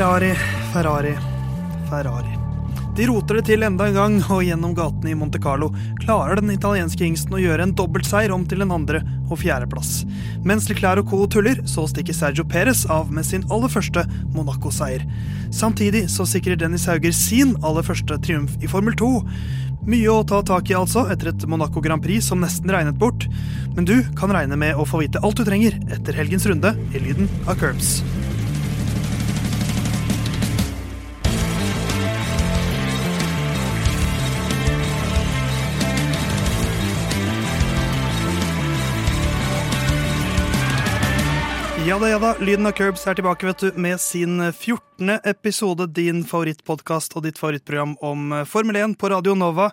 Ferrari, Ferrari, Ferrari. De roter det til enda en gang, og gjennom gatene i Monte Carlo klarer den italienske hingsten å gjøre en dobbeltseier om til en andre- og fjerdeplass. Mens Leclerc og co. tuller, så stikker Sergio Perez av med sin aller første Monaco-seier. Samtidig så sikrer Dennis Hauger sin aller første triumf i Formel 2. Mye å ta tak i altså, etter et Monaco Grand Prix som nesten regnet bort. Men du kan regne med å få vite alt du trenger etter helgens runde i lyden av Curbs. Ja da, ja da. Lyden av Curbs er tilbake vet du, med sin 14. episode. Din favorittpodkast og ditt favorittprogram om Formel 1 på Radio Nova.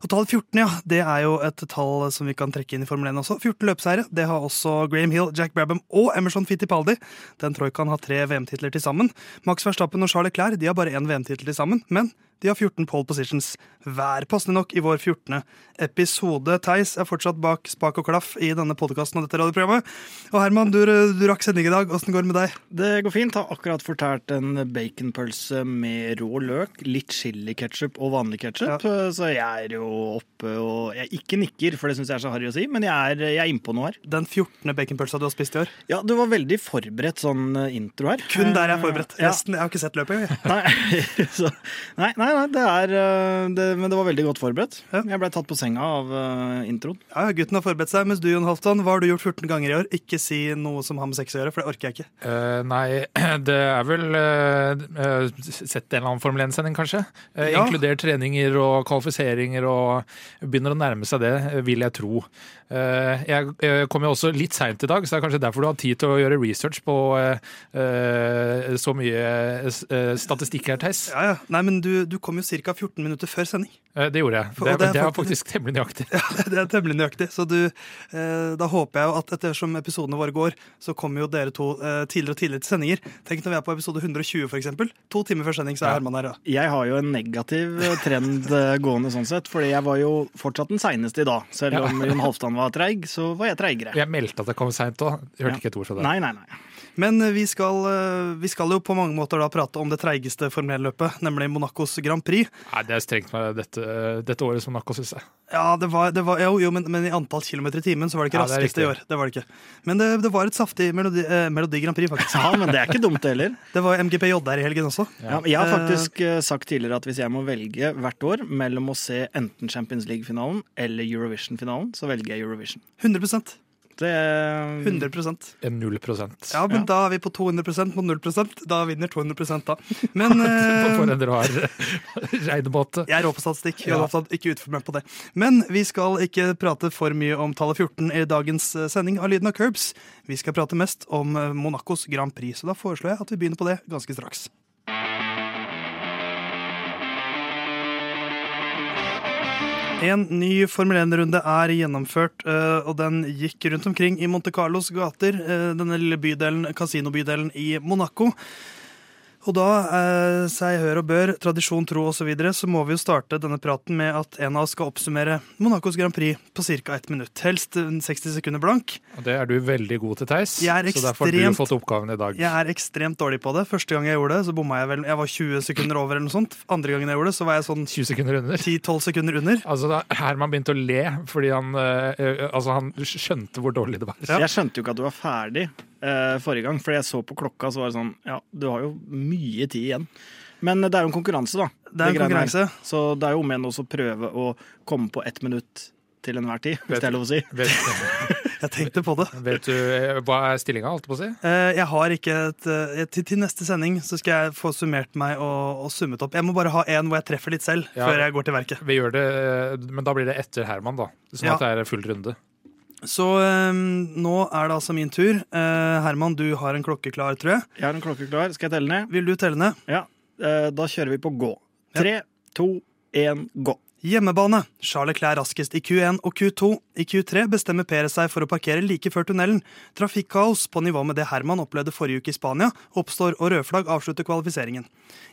Og tallet 14 ja, det er jo et tall som vi kan trekke inn i Formel 1 også. 14 løpseiere. Det har også Graham Hill, Jack Brabham og Emerson Fittipaldi. Den troikaen har tre VM-titler til sammen. Max Verstappen og Charles Clair de har bare én VM-tittel til sammen. men de har 14 pole positions hver, passende nok i vår 14. episode. Theis er fortsatt bak spak og klaff i denne podkasten og dette radioprogrammet. Og Herman, du, du rakk sending i dag. Åssen går det med deg? Det går fint. Har akkurat fortært en baconpølse med rå løk, litt chiliketchup og vanlig ketsjup. Så jeg er jo oppe og Jeg ikke nikker, for det syns jeg er så harry å si, men jeg er, jeg er innpå noe her. Den 14. baconpølsa du har spist i år? Ja, du var veldig forberedt sånn intro her. Kun der jeg er forberedt. Ja. Jeg har ikke sett løpet. engang. Nei, nei, nei, det er øh, det, Men det var veldig godt forberedt. Ja. Jeg ble tatt på senga av uh, introen. Ja, Gutten har forberedt seg, mens du Jon Halvdan, hva har du gjort 14 ganger i år? Ikke si noe som har med sex å gjøre, for det orker jeg ikke. Uh, nei, det er vel uh, Sett en eller annen Formel 1-sending, kanskje. Uh, Ja. Inkludert treninger og kvalifiseringer og begynner å nærme seg det, vil jeg tro. Eh, jeg kom jo også litt seint i dag, så det er kanskje derfor du har tid til å gjøre research på så mye statistikk her, Theis. Ja, ja. Nei, men du, du kom jo ca. 14 minutter før sending. Eh, det gjorde jeg. Det, det er det er faktisk- temmelig nøyaktig. Ja, Det er temmelig nøyaktig. Så du, eh, da håper jeg jo at ettersom episodene våre går, så kommer jo dere to eh, tidligere og tidligere til sendinger. Tenk når vi er på episode 120, for eksempel. To timer før sending, så er Ja. Herman her. Ja. Jeg har jo en negativ trend øh, gående sånn sett, fordi jeg var jo fortsatt den seineste i dag. Selv om Jon Halvdan var treig, så var jeg treigere. Jeg meldte at jeg kom seint òg. Hørte Ja. ikke et ord fra deg. Nei, nei, nei. Men eh, vi skal, eh, vi skal jo på mange måter da prate om det treigeste Formel 1-løpet, nemlig Monacos Grand Prix. Nei, det er strengt meg dette, dette året som Monaco, syns jeg. Ja, det var, det var, jo, jo men, men i antall kilometer i timen så var det ikke Ja, det er i år. Det var det ikke. Men det, det var et saftig Melodi, eh, Melodi Grand Prix, faktisk. Ja, men det er ikke dumt heller. Det var MGP JR i helgen også. Ja, jeg har faktisk eh, sagt tidligere at hvis jeg må velge hvert år mellom å se enten Champions League-finalen eller Eurovision-finalen, så velger jeg Eurovision. 100 Det 100 En 0 prosent. Ja, men Ja. da er vi på 200% mot 0% Da vinner 200 da. Men For eh, en rar regnemåte. jeg er rå på statistikk. Jeg Ja. ikke utfør meg på det. Men vi skal ikke prate for mye om tallet 14 i dagens eh, sending av Lyden av Curbs. Vi skal prate mest om eh, Monacos Grand Prix, så da foreslår jeg at vi begynner på det ganske straks. En ny Formel 1-runde er gjennomført, eh, og den gikk rundt omkring i Monte Carlos gater, eh, denne lille bydelen, kasinobydelen i Monaco. Og da, eh, seg hør og bør, tradisjon tro osv., så, videre, så må vi jo starte denne praten med at en av oss skal oppsummere Monacos Grand Prix på ca. ett minutt. Helst eh, 60 sekunder blank. Og det er du veldig god til, Theis. Jeg er Så derfor har du fått oppgaven i dag. Jeg er ekstremt dårlig på det. Første gang jeg gjorde det, så bomma jeg vel Jeg var 20 sekunder over eller noe sånt. Andre gangen jeg gjorde det, så var jeg sånn 20 sekunder under. 10-12 sekunder under. Altså da Herman begynte å le fordi han, øh, eh, altså han skjønte hvor dårlig det var. Jeg skjønte jo ikke at du var ferdig eh, forrige gang, fordi jeg så på klokka, så var det sånn Ja, du har jo mye tid igjen. Men det er jo en konkurranse, da. Det er en konkurranse. her. Så det er jo om igjen også å prøve å komme på ett minutt til enhver tid, hvis det er lov å si. Vet, Jeg tenkte på det. vet du eh, hva er stillinga, holdt jeg på å si? Eh, Jeg har ikke et eh, til, til neste sending så skal jeg få summert meg og, og summet opp. Jeg må bare ha en hvor jeg treffer litt selv, Ja. før jeg går til verket. Vi gjør det, eh, men da blir det etter Herman, da. Sånn Ja. at det er full runde. Så eh, nå er det altså min tur. Uh, Herman, du har en klokke klar, tror jeg. Jeg har en klokke klar. Skal jeg telle ned? Vil du telle ned? Ja. Uh, Da kjører vi på gå. Tre, to, én, gå. Hjemmebane. Charles Leclerc raskest i Q1 og Q2. I Q3 bestemmer Perez seg for å parkere like før tunnelen. Trafikkaos på nivå med det Herman opplevde forrige uke i Spania, oppstår og rødflagg avslutter kvalifiseringen.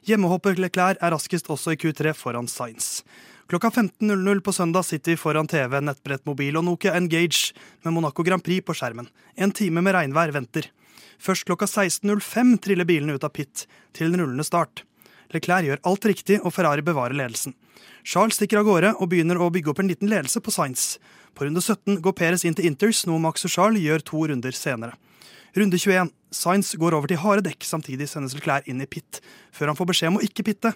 Hjemmehopper Leclerc er raskest også i Q3 foran Sainz. Klokka 15.00 på søndag sitter vi foran TV, nettbrett, mobil og Nokia Engage med Monaco Grand Prix på skjermen. En time med regnvær venter. Først klokka 16.05 triller bilene ut av pit til en rullende start. Leclerc gjør alt riktig, og Ferrari bevarer ledelsen. Charles stikker av gårde og begynner å bygge opp en liten ledelse på Sainz. På runde 17 går Perez inn til Inters, noe Max og Charles gjør to runder senere. Runde 21. Sainz går over til harde dekk, samtidig sendes Leclerc inn i pit, før han får beskjed om å ikke pitte.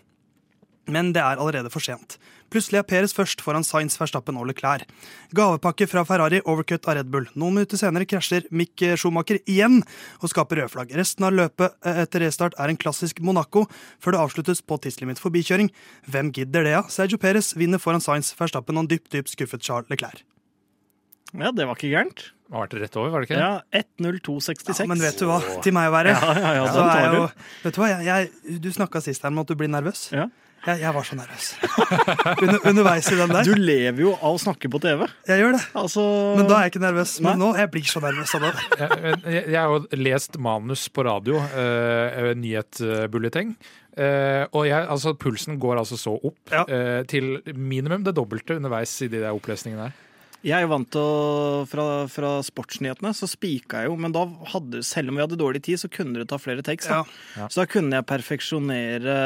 Men det er allerede for sent. Plutselig er Peres først foran Sainz, Verstappen og Leclerc. Gavepakke fra Ferrari, overcut av Red Bull. Noen minutter senere krasjer Mick Schumacher igjen og skaper rødflagg. Resten av løpet eh, etter restart er en klassisk Monaco, før det avsluttes på tidslimit forbikjøring. Hvem gidder det, ja? Sergio Perez vinner foran Sainz, Verstappen og en dypt, dypt skuffet Charles Leclerc. Ja, det var ikke gærent. Det har vært rett over, var det ikke? Ja, 1.02,66. Ja, men vet du hva? Til meg å være. Ja, ja, ja, så er jo, vet du hva? Jeg, jeg, du snakka sist her om at du blir nervøs. Ja. Jeg, jeg var så nervøs. Under, underveis i den der. Du lever jo av å snakke på TV. Jeg gjør det. Altså Men da er jeg ikke nervøs. Men Nei. nå jeg blir så nervøs av det. Jeg, jeg, jeg har jo lest manus på radio, uh, nyhetsbulleteng. Uh, og jeg, altså, pulsen går altså så opp Ja. uh, til minimum det dobbelte underveis i de der opplesningene der. Jeg er jo vant til å Fra, fra sportsnyhetene så spika jeg jo, men da hadde Selv om vi hadde dårlig tid, så kunne du ta flere takes. Da. Ja. Så da kunne jeg perfeksjonere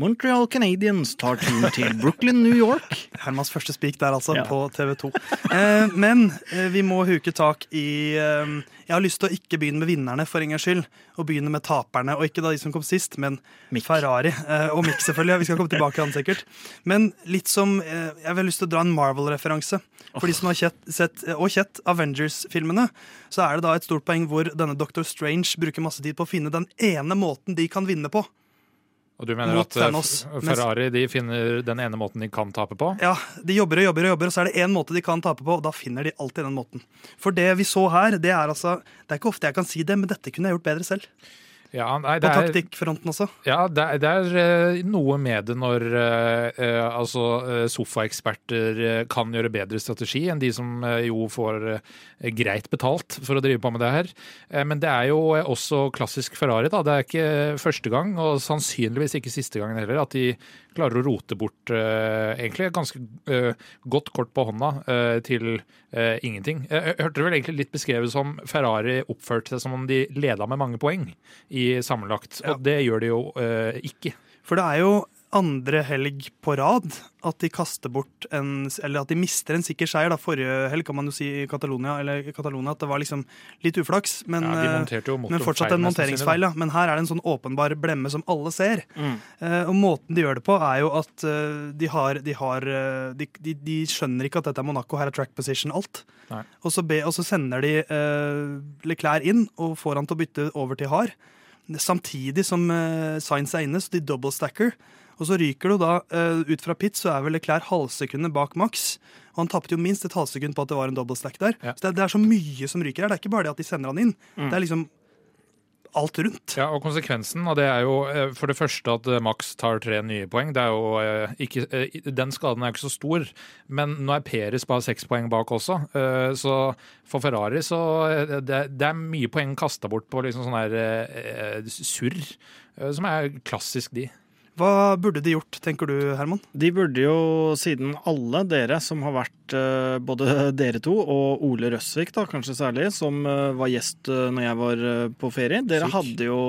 Montreal Canadiens tar turen til Brooklyn, New York. Hermans første spik der, altså, Ja. på TV 2. Eh, men eh, vi må huke tak i eh, Jeg har lyst til å ikke begynne med vinnerne, for en gangs skyld. Og begynne med taperne. Og ikke da de som kom sist, men Mick. Ferrari. Eh, og Mick, selvfølgelig. Ja, vi skal komme tilbake til han sikkert. Men litt som eh, Jeg har lyst til å dra en Marvel-referanse. For de som har kjett, sett, og kjett Avengers-filmene, så er det da et stort poeng hvor denne Dr. Strange bruker masse tid på å finne den ene måten de kan vinne på. Og du mener at eh, Thanos, Ferrari de finner den ene måten de kan tape på? Ja, De jobber og jobber, og jobber, og så er det én måte de kan tape på, og da finner de alltid den måten. For det vi så her, det er altså Det er ikke ofte jeg kan si det, men dette kunne jeg gjort bedre selv. Ja, nei, På det taktikkfronten også. ja, det er, det er eh, noe med det når eh, eh, altså, eh, sofaeksperter kan gjøre bedre strategi enn de som jo får greit betalt for å drive på med det her. Men det er jo også klassisk Ferrari. da. Det er ikke første gang, og sannsynligvis ikke siste gangen heller, at de klarer å rote bort eh, egentlig ganske eh, godt kort på hånda eh, til ingenting. Jeg hørte det vel egentlig litt beskrevet som Ferrari oppførte seg som om de leda med mange poeng i sammenlagt, Ja. og det gjør de jo eh, ikke. For det er jo andre helg på rad at de kaster bort en Eller at de mister en sikker seier. da Forrige helg kan man jo si i Catalonia, eller Catalonia at det var liksom litt uflaks. Men, Ja, eh, men fortsatt en monteringsfeil. Ja. Men her er det en sånn åpenbar blemme som alle ser. Eh, og måten de gjør det på, er jo at eh, de har, de, har eh, de, de, de skjønner ikke at dette er Monaco, her er track position alt. Og så, be, og så sender de uh, Leclerc inn og får han til å bytte over til hard. Samtidig som uh, Sainz er inne, så de double stacker. Og så ryker du da, uh, ut fra pit, så er vel Leclerc halvsekundet bak Max. Og han tapte jo minst et halvsekund på at det var en double stack der. Ja. Så det, det er så mye som ryker her. Det er ikke bare det at de sender han inn. Det er liksom alt rundt. Ja, og Konsekvensen av det er jo eh, for det første at eh, Max tar tre nye poeng. Det er jo eh, ikke, Den skaden er jo ikke så stor, men nå er Peres bare seks poeng bak også. Så for Ferrari så det, er mye poeng kasta bort på liksom sånn her surr, som er klassisk de. Hva burde de gjort, tenker du, Herman? De burde jo, siden alle dere som har vært eh, både dere to og Ole Røsvik, da, kanskje særlig, som eh, var gjest uh, når jeg var eh, på ferie, dere Syk. hadde jo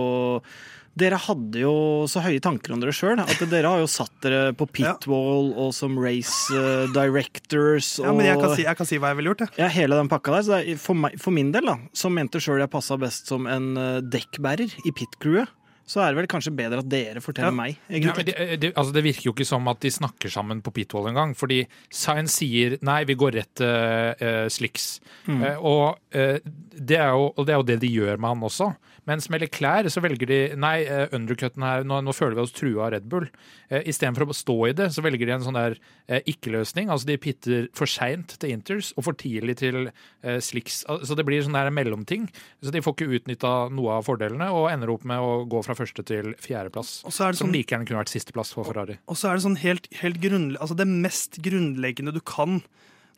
dere hadde jo så høye tanker om dere sjøl at dere har jo satt dere på pitwall og som race eh, directors og Ja, men jeg kan si, jeg kan si hva jeg ville gjort. Jeg. ja, hele den pakka der. Er, for, meg, for min del, da, som mente sjøl jeg passa best som en eh, dekkbærer i pit-crewet, så er det vel kanskje bedre at dere forteller Ja. meg, Ja, men det, det, altså det virker jo ikke som at de snakker sammen på pitwall engang. Fordi Science sier nei, vi går rett til uh, Slicks. Eh, og, uh, det er jo, og det er jo det de gjør med han også. Mens med Leclerc så velger de nei, uh, undercutten her, nå, nå føler vi oss trua av Red Bull. Uh, Istedenfor å stå i det, så velger de en sånn der eh, ikke-løsning. Altså de pitter for seint til Inters og for tidlig til eh, Slicks. Så det blir sånn der mellomting. Så de får ikke utnytta noe av fordelene og ender opp med å gå fra første til fjerdeplass. Og så er det Som sånn, like gjerne kunne vært sisteplass for Ferrari. og så er det sånn helt, helt grunnle- altså det mest grunnleggende du kan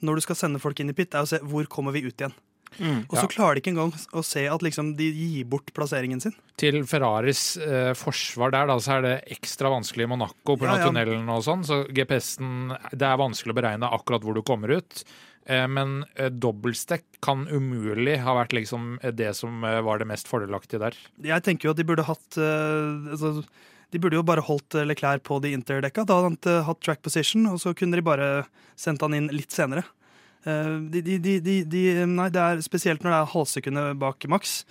når du skal sende folk inn i pit, er å se hvor kommer vi ut igjen. Og så Ja. klarer de ikke engang å se at liksom de gir bort plasseringen sin. Til Ferraris eh, forsvar der, da, så er det ekstra vanskelig i Monaco pga. Ja, ja. tunnelen og sånn. Så GPS-en Det er vanskelig å beregne akkurat hvor du kommer ut. Eh, men eh, dobbeltstekk kan umulig ha vært liksom eh, det som var det mest fordelaktige der. Jeg tenker jo at de burde hatt altså, De burde jo bare holdt Leclerc på de interdekka. Da hadde han hatt track position, og så kunne de bare sendt han inn litt senere. De, de, de, nei, det er spesielt når det er halvsekundet bak maks.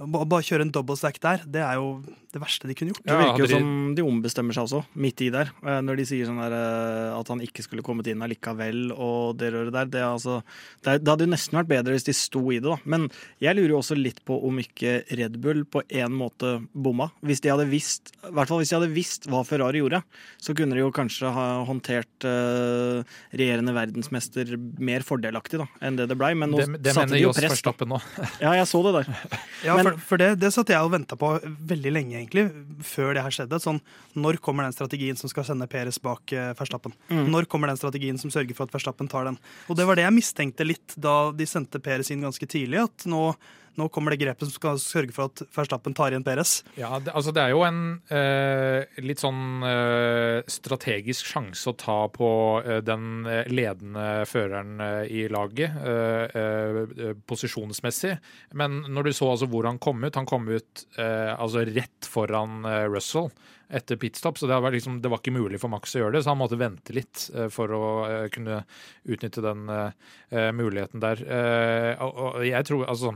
Å Bare kjøre en double stack der, det er jo det verste de kunne gjort. Det virker jo som de ombestemmer seg også, midt i der. eh, Når de sier sånn der, eh, at han ikke skulle kommet inn allikevel og det røret der. Det, er altså, det, det hadde jo nesten vært bedre hvis de sto i det, da. Men jeg lurer jo også litt på om ikke Red Bull på en måte bomma. Hvis de hadde visst, i hvert fall hvis de hadde visst hva Ferrari gjorde, så kunne de jo kanskje ha håndtert eh, regjerende verdensmester mer fordelaktig da, enn det det blei. Men nå Det, det satte de jo press. Det mener da. Verstappen nå. Ja, jeg så det der. Ja, Men- for, for det, det satt jeg og venta på veldig lenge, egentlig, før det her skjedde. Sånn, når kommer den strategien som skal sende Peres bak eh, Verstappen? Mm. Når kommer den strategien som sørger for at Verstappen tar den? Og det var det jeg mistenkte litt da de sendte Peres inn ganske tidlig, at nå, nå kommer det grepet som skal sørge for at Verstappen tar igjen Peres. Ja, det, altså det er jo en eh, litt sånn eh, strategisk sjanse å ta på eh, den eh, ledende føreren eh, i laget, eh, posisjonsmessig. Men når du så altså hvor han kom ut, han kom ut altså rett foran Russell etter pitstop, så det var, liksom, det var ikke mulig for Max å gjøre det, så han måtte vente litt for å kunne utnytte den muligheten der. Og, og jeg tror altså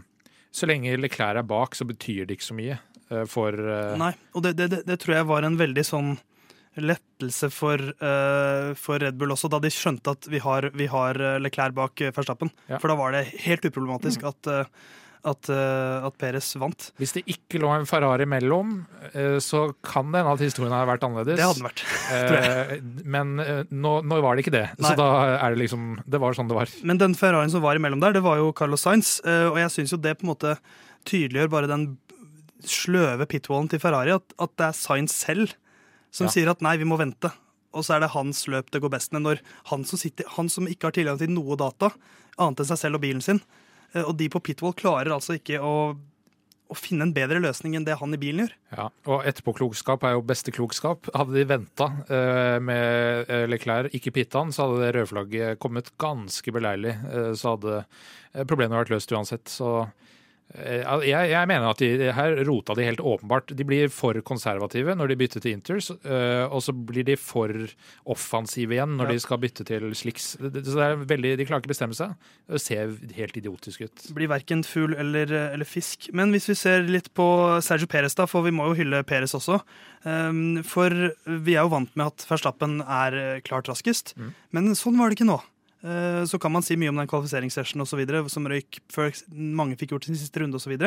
så lenge Leclerc er bak, så betyr det ikke så mye eh, for eh, Nei, og det, det, det, tror jeg var en veldig sånn lettelse for, uh, for Red Bull også, da de skjønte at vi har, vi har Leclerc bak Verstappen. Ja. For da var det helt uproblematisk at, eh, at, eh, at Perez vant. Hvis det ikke lå en Ferrari mellom, eh, så kan det hende at historien hadde vært annerledes. Det hadde den vært. tror jeg. men eh, nå, nå var det ikke det. Nei. Så da er det liksom Det var sånn det var. Men den Ferrarien som var imellom der, det var jo Carlos Sainz. Og jeg syns jo det på en måte tydeliggjør bare den sløve pitwallen til Ferrari, at, at det er Sainz selv som Ja. sier at nei, vi må vente. Og så er det hans løp det går best med, når han som, sitter, han som ikke har tilgang til noe data, annet enn seg selv og bilen sin, og de på pitwall klarer altså ikke å, å finne en bedre løsning enn det han i bilen gjør. Ja, og etterpåklokskap er jo beste klokskap. Hadde de venta eh, med eh, Leclerc, ikke pitta så hadde det rødflagget kommet ganske beleilig. Eh, så hadde eh, problemet vært løst uansett. Så eh, jeg, jeg mener at de, her rota de helt åpenbart. De blir for konservative når de bytter til Inters, eh, og så blir de for offensive igjen når Ja. de skal bytte til Slicks. Så det er veldig, de klarer ikke bestemme seg. Det ser helt idiotisk ut. blir verken fugl eller, eller fisk. Men hvis vi ser litt på Sergio Perez, da, for vi må jo hylle Perez også. Um, for vi er jo vant med at Verstappen er eh, klart raskest, Mm. men sånn var det ikke nå. Eh, Så kan man si mye om den kvalifiseringssessionen videre, som røyk før mange fikk gjort sin siste runde osv.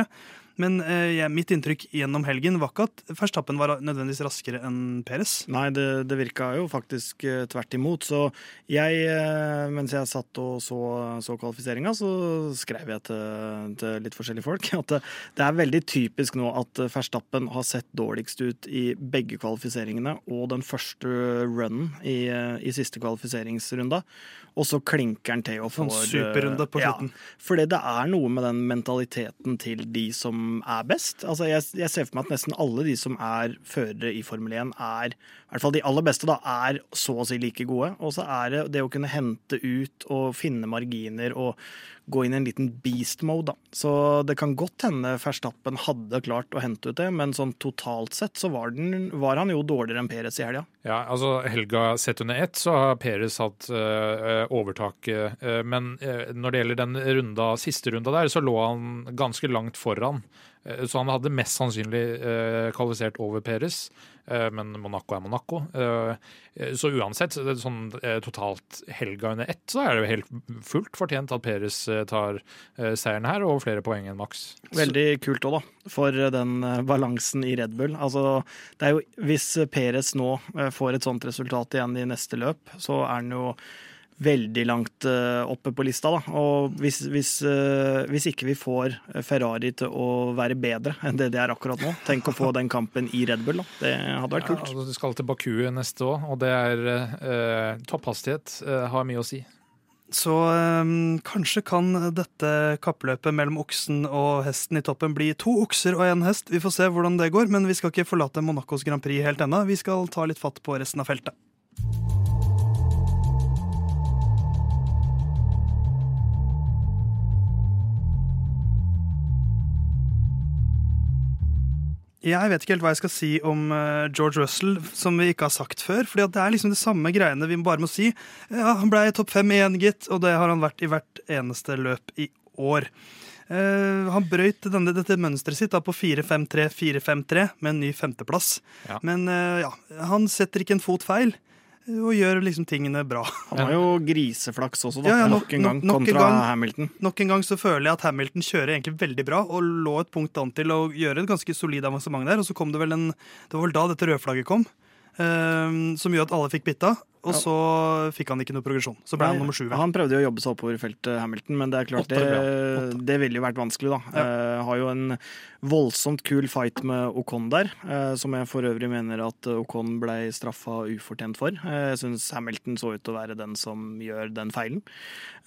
Men eh, mitt inntrykk gjennom helgen var ikke at Verstappen var nødvendigvis raskere enn Peres. Nei, det, det virka jo faktisk eh, tvert imot. Så jeg, eh, mens jeg satt og så, så kvalifiseringa, så skrev jeg til, til litt forskjellige folk at det, det er veldig typisk nå at Verstappen har sett dårligst ut i begge kvalifiseringene og den første runnen i, eh, i siste kvalifiseringsrunda. Og så klinker han til og får superrunde på ja, slutten. fordi det er noe med den mentaliteten til de som er best. Altså jeg, jeg ser for meg at nesten alle de som er førere i Formel 1, er i hvert fall de aller beste, da, er så å si like gode. Og så er det det å kunne hente ut og finne marginer og gå inn i en liten beast mode, da. Så det kan godt hende Verstappen hadde klart å hente ut det, men sånn totalt sett så var, den, var han jo dårligere enn Perez i helga. Ja, altså helga sett under ett, så har Peres hatt øh, overtaket. øh, men øh, når det gjelder den runda, siste runda der, så lå han ganske langt foran. Eh, så han hadde mest sannsynlig eh, kvalifisert over Peres. Eh, men Monaco er Monaco. Så uansett, sånn totalt helga under ett, så er det jo helt fullt fortjent at Peres tar seieren her, og flere poeng enn maks. Veldig kult òg, da, for den balansen i Red Bull. Altså, det er jo, hvis Peres nå får et sånt resultat igjen i neste løp, så er han jo veldig langt eh, oppe på lista. Da. Og hvis, hvis, eh, hvis ikke vi får Ferrari til å være bedre enn det de er akkurat nå, tenk å få den kampen i Red Bull. Da. Det hadde vært Ja, kult. altså, du skal til Baku neste år, og det er eh, topphastighet. eh, har mye å si. Så øhm, kanskje kan dette kappløpet mellom oksen og hesten i toppen bli to okser og én hest. Vi får se hvordan det går, men vi skal ikke forlate Monacos Grand Prix helt ennå. Vi skal ta litt fatt på resten av feltet. Jeg vet ikke helt hva jeg skal si om uh, George Russell, som vi ikke har sagt før. fordi det er liksom det samme greiene vi bare må si. Ja, Han ble topp fem igjen, gitt, og det har han vært i hvert eneste løp i år. Uh, han brøyt denne, dette mønsteret sitt da, på 4-5-3-4-5-3 med en ny femteplass. Ja. Men uh, ja, han setter ikke en fot feil og gjør liksom tingene bra. Han har jo griseflaks også, da, Ja, ja, nok, nok- en gang, nok- kontra en gang. Hamilton. Nok en gang så føler jeg at Hamilton kjører egentlig veldig bra og lå et punkt an til å gjøre et ganske solid avansement der. Og så kom det vel en Det var vel da dette rødflagget kom, eh, som gjør at alle fikk bitta. Og Ja. så fikk han ikke noe progresjon. Så ble han nummer sju. Han prøvde jo å jobbe seg oppover i feltet, Hamilton, men det er klart det, ja. det ville jo vært vanskelig, da. Ja. Uh, har jo en voldsomt kul fight med Ocon der, uh, som jeg for øvrig mener at Ocon ble straffa ufortjent for. Uh, jeg syns Hamilton så ut til å være den som gjør den feilen.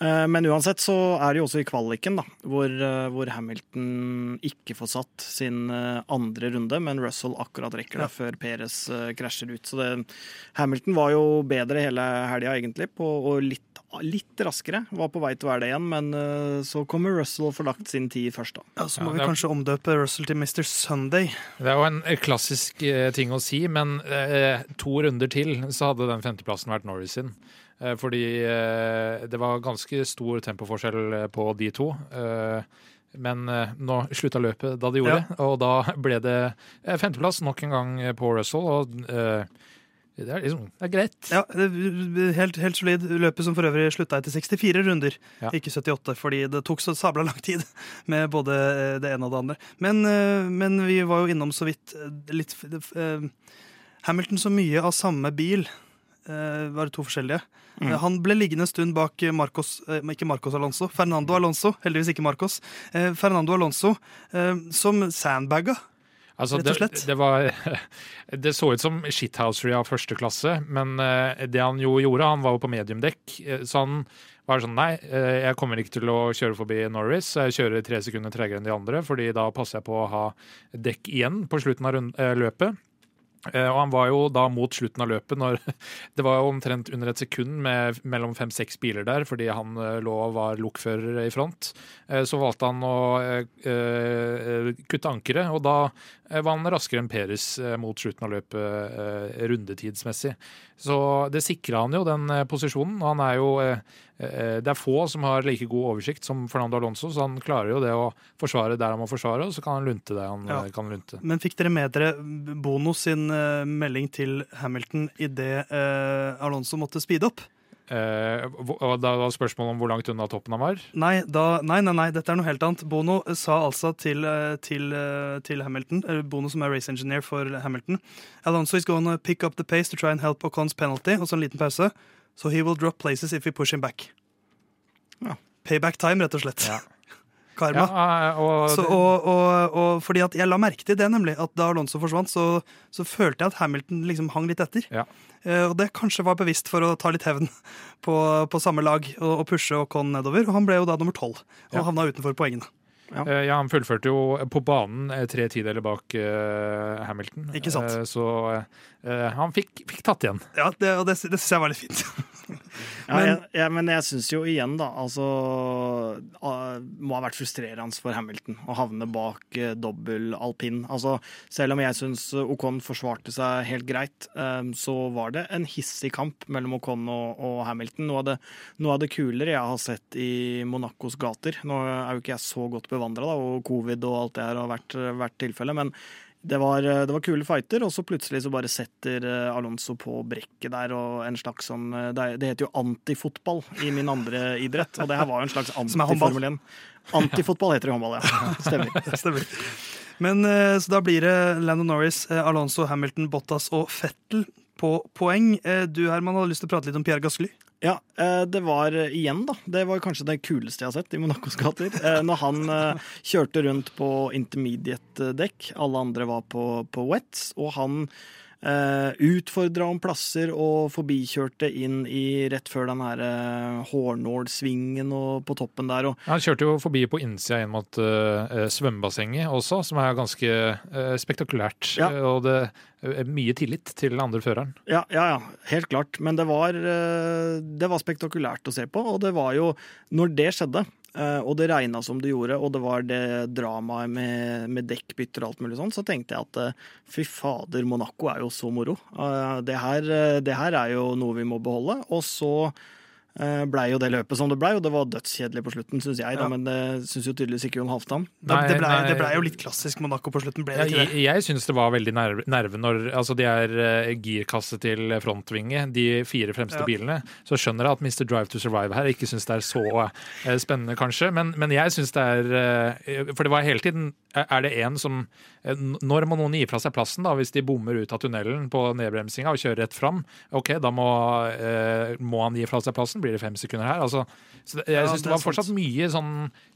Men uansett så er det jo også i kvaliken, da, hvor, hvor Hamilton ikke får satt sin andre runde, men Russell akkurat rekker det før Perez krasjer ut. Så det, Hamilton var jo bedre hele helga, egentlig, på, og litt, litt raskere. Var på vei til å være det igjen, men uh, så kommer Russell og får lagt sin tid først, da. Ja, så må Ja, vi er- kanskje omdøpe Russell til Mr. Sunday. Det er jo en eh, klassisk uh, ting å si, men uh, to runder til så hadde den femteplassen vært Norris sin. Fordi det var ganske stor tempoforskjell på de to. Men nå slutta løpet da det gjorde, og da ble det femteplass nok en gang på Russell. Og det er liksom Det er greit. Ja, det- helt, helt solid. Løpet som for øvrig slutta etter 64 runder, Ja. ikke 78, fordi det tok så sabla lang tid med både eh, det ene og det andre. Men, eh, men vi var jo innom så vidt eh, litt eh, Hamilton så mye av samme bil. eh, Var det to forskjellige? Mm. Han ble liggende en stund bak Marcos, ikke Marcos Alonso, Fernando Alonso, heldigvis ikke Marcos. Eh, Fernando Alonso, eh, som sandbaga. Altså, Rett og det, slett. det, var, det så ut som shithousery av første klasse, men eh, det han jo gjorde, han var jo på mediumdekk, eh, så han var sånn nei, eh, jeg kommer ikke til å kjøre forbi Norris, jeg kjører tre sekunder tregere enn de andre, fordi da passer jeg på å ha dekk igjen på slutten av løpet. Og han var jo da mot slutten av løpet når Det var jo omtrent under et sekund med mellom fem-seks biler der, fordi han lå og var lokfører i front. Så valgte han å kutte ankeret, og da var han raskere enn Peres eh, mot slutten av løpet eh, rundetidsmessig. Så det sikra han jo, den eh, posisjonen. Han er jo eh, eh, Det er få som har like god oversikt som Fernando Alonso, så han klarer jo det å forsvare der han må forsvare, og så kan han lunte der han Ja. eh, kan lunte. Men fikk dere med dere Bono sin eh, melding til Hamilton idet Alonso måtte speede opp? Eh, og da var spørsmålet om hvor langt unna toppen han var. Nei, da, nei, nei, nei, dette er noe helt annet. Bono sa altså til, eh, til, eh, til Hamilton, Bono som er race engineer for Hamilton Alonso is going to pick up the pace to try and help Ocon's penalty. Og så en liten pause. So he will drop places if we push him back. Ja. Payback time, rett og slett. Ja. Karma. Ja, eh, og, Så, og, og, og fordi at Jeg la merke til det, nemlig. At da Alonso forsvant, så, så følte jeg at Hamilton liksom hang litt etter. Ja. Eh, og det kanskje var bevisst for å ta litt hevn på, på samme lag og, og pushe Ocon nedover. Og han ble jo da nummer tolv og Ja. havna utenfor poengene. Ja. Ja, han fullførte jo på banen eh, tre tideler bak uh, Hamilton. Ikke sant. Uh, så uh, han fikk, fikk tatt igjen. Ja, det, og det, det syns jeg var litt fint. Ja, Men- jeg, jeg, men jeg syns jo igjen, da, altså Må ha vært frustrerende for Hamilton å havne bak eh, dobbel alpin. Altså, selv om jeg syns Ocon forsvarte seg helt greit, eh, så var det en hissig kamp mellom Ocon og, og Hamilton. Noe av, det, noe av det kulere jeg har sett i Monacos gater. Nå er jo ikke jeg så godt bevandra, og covid og alt det her har vært, vært tilfellet, men det var, det var kule fighter, og så plutselig så bare setter eh, Alonso på brekket der, og en slags sånn eh, Det, det heter jo antifotball i min andre idrett, og det her var jo en slags antiformel 1. Antifotball heter det i håndball, ja. Stemmer. Stemmer. Men eh, Så da blir det Lando Norris, eh, Alonso, Hamilton, Bottas og Fettel på poeng. Eh, Du Herman, hadde lyst til å prate litt om Pierre Gasly. Ja, eh, det var eh, igjen, da. Det var kanskje det kuleste jeg har sett i Monacos gater. Eh, Når han kjørte rundt på intermediate-dekk, alle andre var på, på wets, og han uh, utfordra om plasser og forbikjørte inn i rett før den her uh, Hornål-svingen og på toppen der. Og Han kjørte jo forbi på innsida inn mot uh, svømmebassenget også, som er ganske uh, spektakulært. Ja. Og det mye tillit til den andre føreren. Ja, ja, ja, helt klart. Men det var, eh, det var spektakulært å se på. Og det var jo, når det skjedde, eh, og det regna som det gjorde, og det var det dramaet med, med dekkbytter og alt mulig sånn, så tenkte jeg at eh, fy fader, Monaco er jo så moro. Eh, det her, eh, det her er jo noe vi må beholde. Og så eh, blei jo det løpet som det blei, og det var dødskjedelig på slutten, syns jeg, da, Ja. men det syns jo tydeligvis ikke Jon Halvdan. Da, det, ble, ble jo litt klassisk Monaco på slutten, ble det ikke det? jeg syns det var veldig nerve, nerve når altså de er eh, girkasse til frontvinge, de fire fremste Ja. bilene. Så skjønner jeg at Mr. Drive to Survive her ikke syns det er så eh, spennende, kanskje. Men, men jeg syns det er eh, For det var hele tiden Er det en som eh, Når må noen gi fra seg plassen, da, hvis de bommer ut av tunnelen på nedbremsinga og kjører rett fram? OK, da må, eh, må han gi fra seg plassen. Blir det fem sekunder her? Altså, så jeg Ja, syns det det var fortsatt sant. mye sånn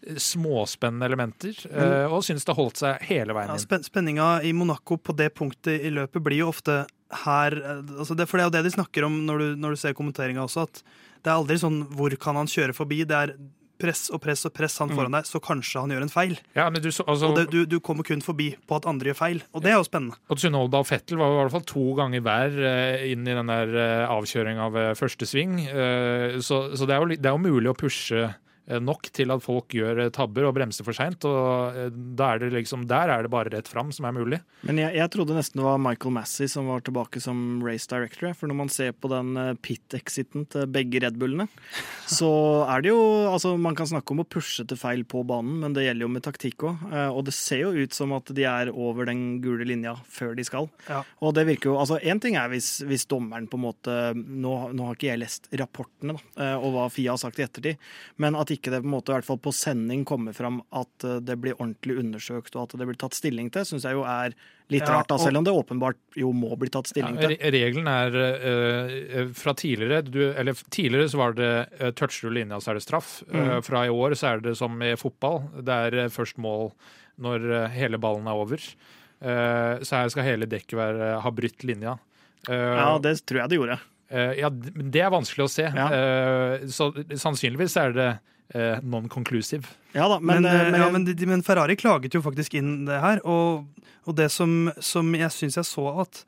eh, småspennende elementer, eh, og syns det holdt seg hele veien Ja, spen spenninga i Monaco på det punktet i løpet blir jo ofte her eh, altså det, For det er jo det de snakker om når du, når du ser kommenteringa også, at det er aldri sånn hvor kan han kjøre forbi? Det er press og press og press han foran deg, så kanskje han gjør en feil. Ja, men du, altså, Og det, du, du kommer kun forbi på at andre gjør feil, og det er jo spennende. Og Tsunoda og Fettel var i hvert fall to ganger hver eh, inn i den der eh, avkjøringa ved første sving. Eh, Så, så det, er jo, det er jo mulig å pushe eh, nok til at folk gjør eh, tabber og bremser for seint. Og eh, er det liksom, der er det bare rett fram som er mulig. Men jeg, jeg trodde nesten det var Michael Massey som var tilbake som race director. For når man ser på den eh, pit-exiten til begge Red Bullene, så er det jo Altså, man kan snakke om å pushe til feil på banen, men det gjelder jo med taktikk òg. Og det ser jo ut som at de er over den gule linja før de skal. Ja. Og det virker jo Altså, én ting er hvis, hvis dommeren på en måte nå, nå har ikke jeg lest rapportene, da, eh, og hva Fia har sagt i ettertid, men at ikke det på en måte, i hvert fall på sending kommer fram at eh, det blir ordentlig undersøkt, og at det blir tatt stilling til, syns jeg jo er litt Ja, rart, da, selv om det åpenbart jo må bli tatt Ja, stilling til. re- regelen er uh, fra tidligere du, Eller tidligere så var det uh, toucher du linja, så er det straff. Eh, fra i år så er det som i fotball. Det er uh, først mål når hele ballen er over. Så her skal hele dekket være, ha brutt linja. Ja, det tror jeg det gjorde. Ja, det er vanskelig å se. Ja. Så sannsynligvis er det non-conclusive. Ja da, men, Men, eh, eh, men, ja, men, men Ferrari klaget jo faktisk inn det her, og, og det som, som jeg syns jeg så at,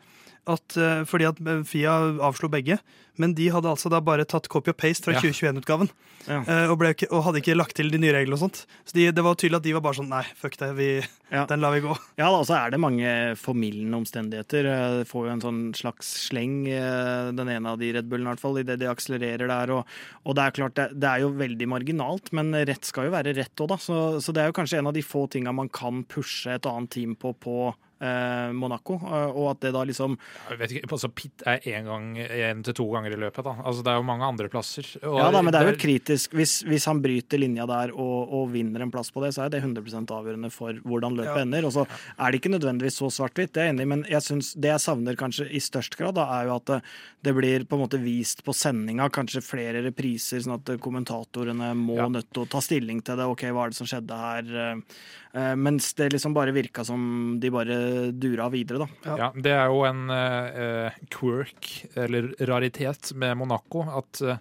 at eh, Fordi at Fia avslo begge, men de hadde altså da bare tatt copy og paste fra Ja. 2021-utgaven. Ja. Og, og hadde ikke lagt til de nye reglene og sånt. Så de, det var tydelig at de var bare sånn Nei, fuck det, vi, Ja. den lar vi gå. Ja, da, så er det mange formildende omstendigheter. Eh, Det får jo en sånn slags sleng, eh, den ene av de Red Bullene i hvert fall, idet de akselererer der. Og, og det er klart, det, det er jo veldig marginalt, men rett skal jo være rett òg, da. Så, så det er jo kanskje en av de få tinga man kan pushe et annet team på på eh, Monaco. eh, Og at det da liksom Jeg vet ikke, altså Pit er én gang, én til to ganger i løpet. da. Altså Det er jo mange andre plasser. Og Ja da, men det er jo kritisk. Hvis, hvis han bryter linja der og, og vinner en plass på det, så er det 100 avgjørende for hvordan løpet Ja. ender. Og så er det ikke nødvendigvis så svart-hvitt, det er jeg enig i, men jeg synes det jeg savner kanskje i størst grad, da, er jo at det, det blir på en måte vist på sendinga, kanskje flere repriser, sånn at kommentatorene må Ja. nødt til å ta stilling til det. OK, hva er det som skjedde her? Eh, mens det liksom bare virka som de bare dura videre, da. Ja, Det er jo en uh, quirk, eller raritet, med Monaco. At uh,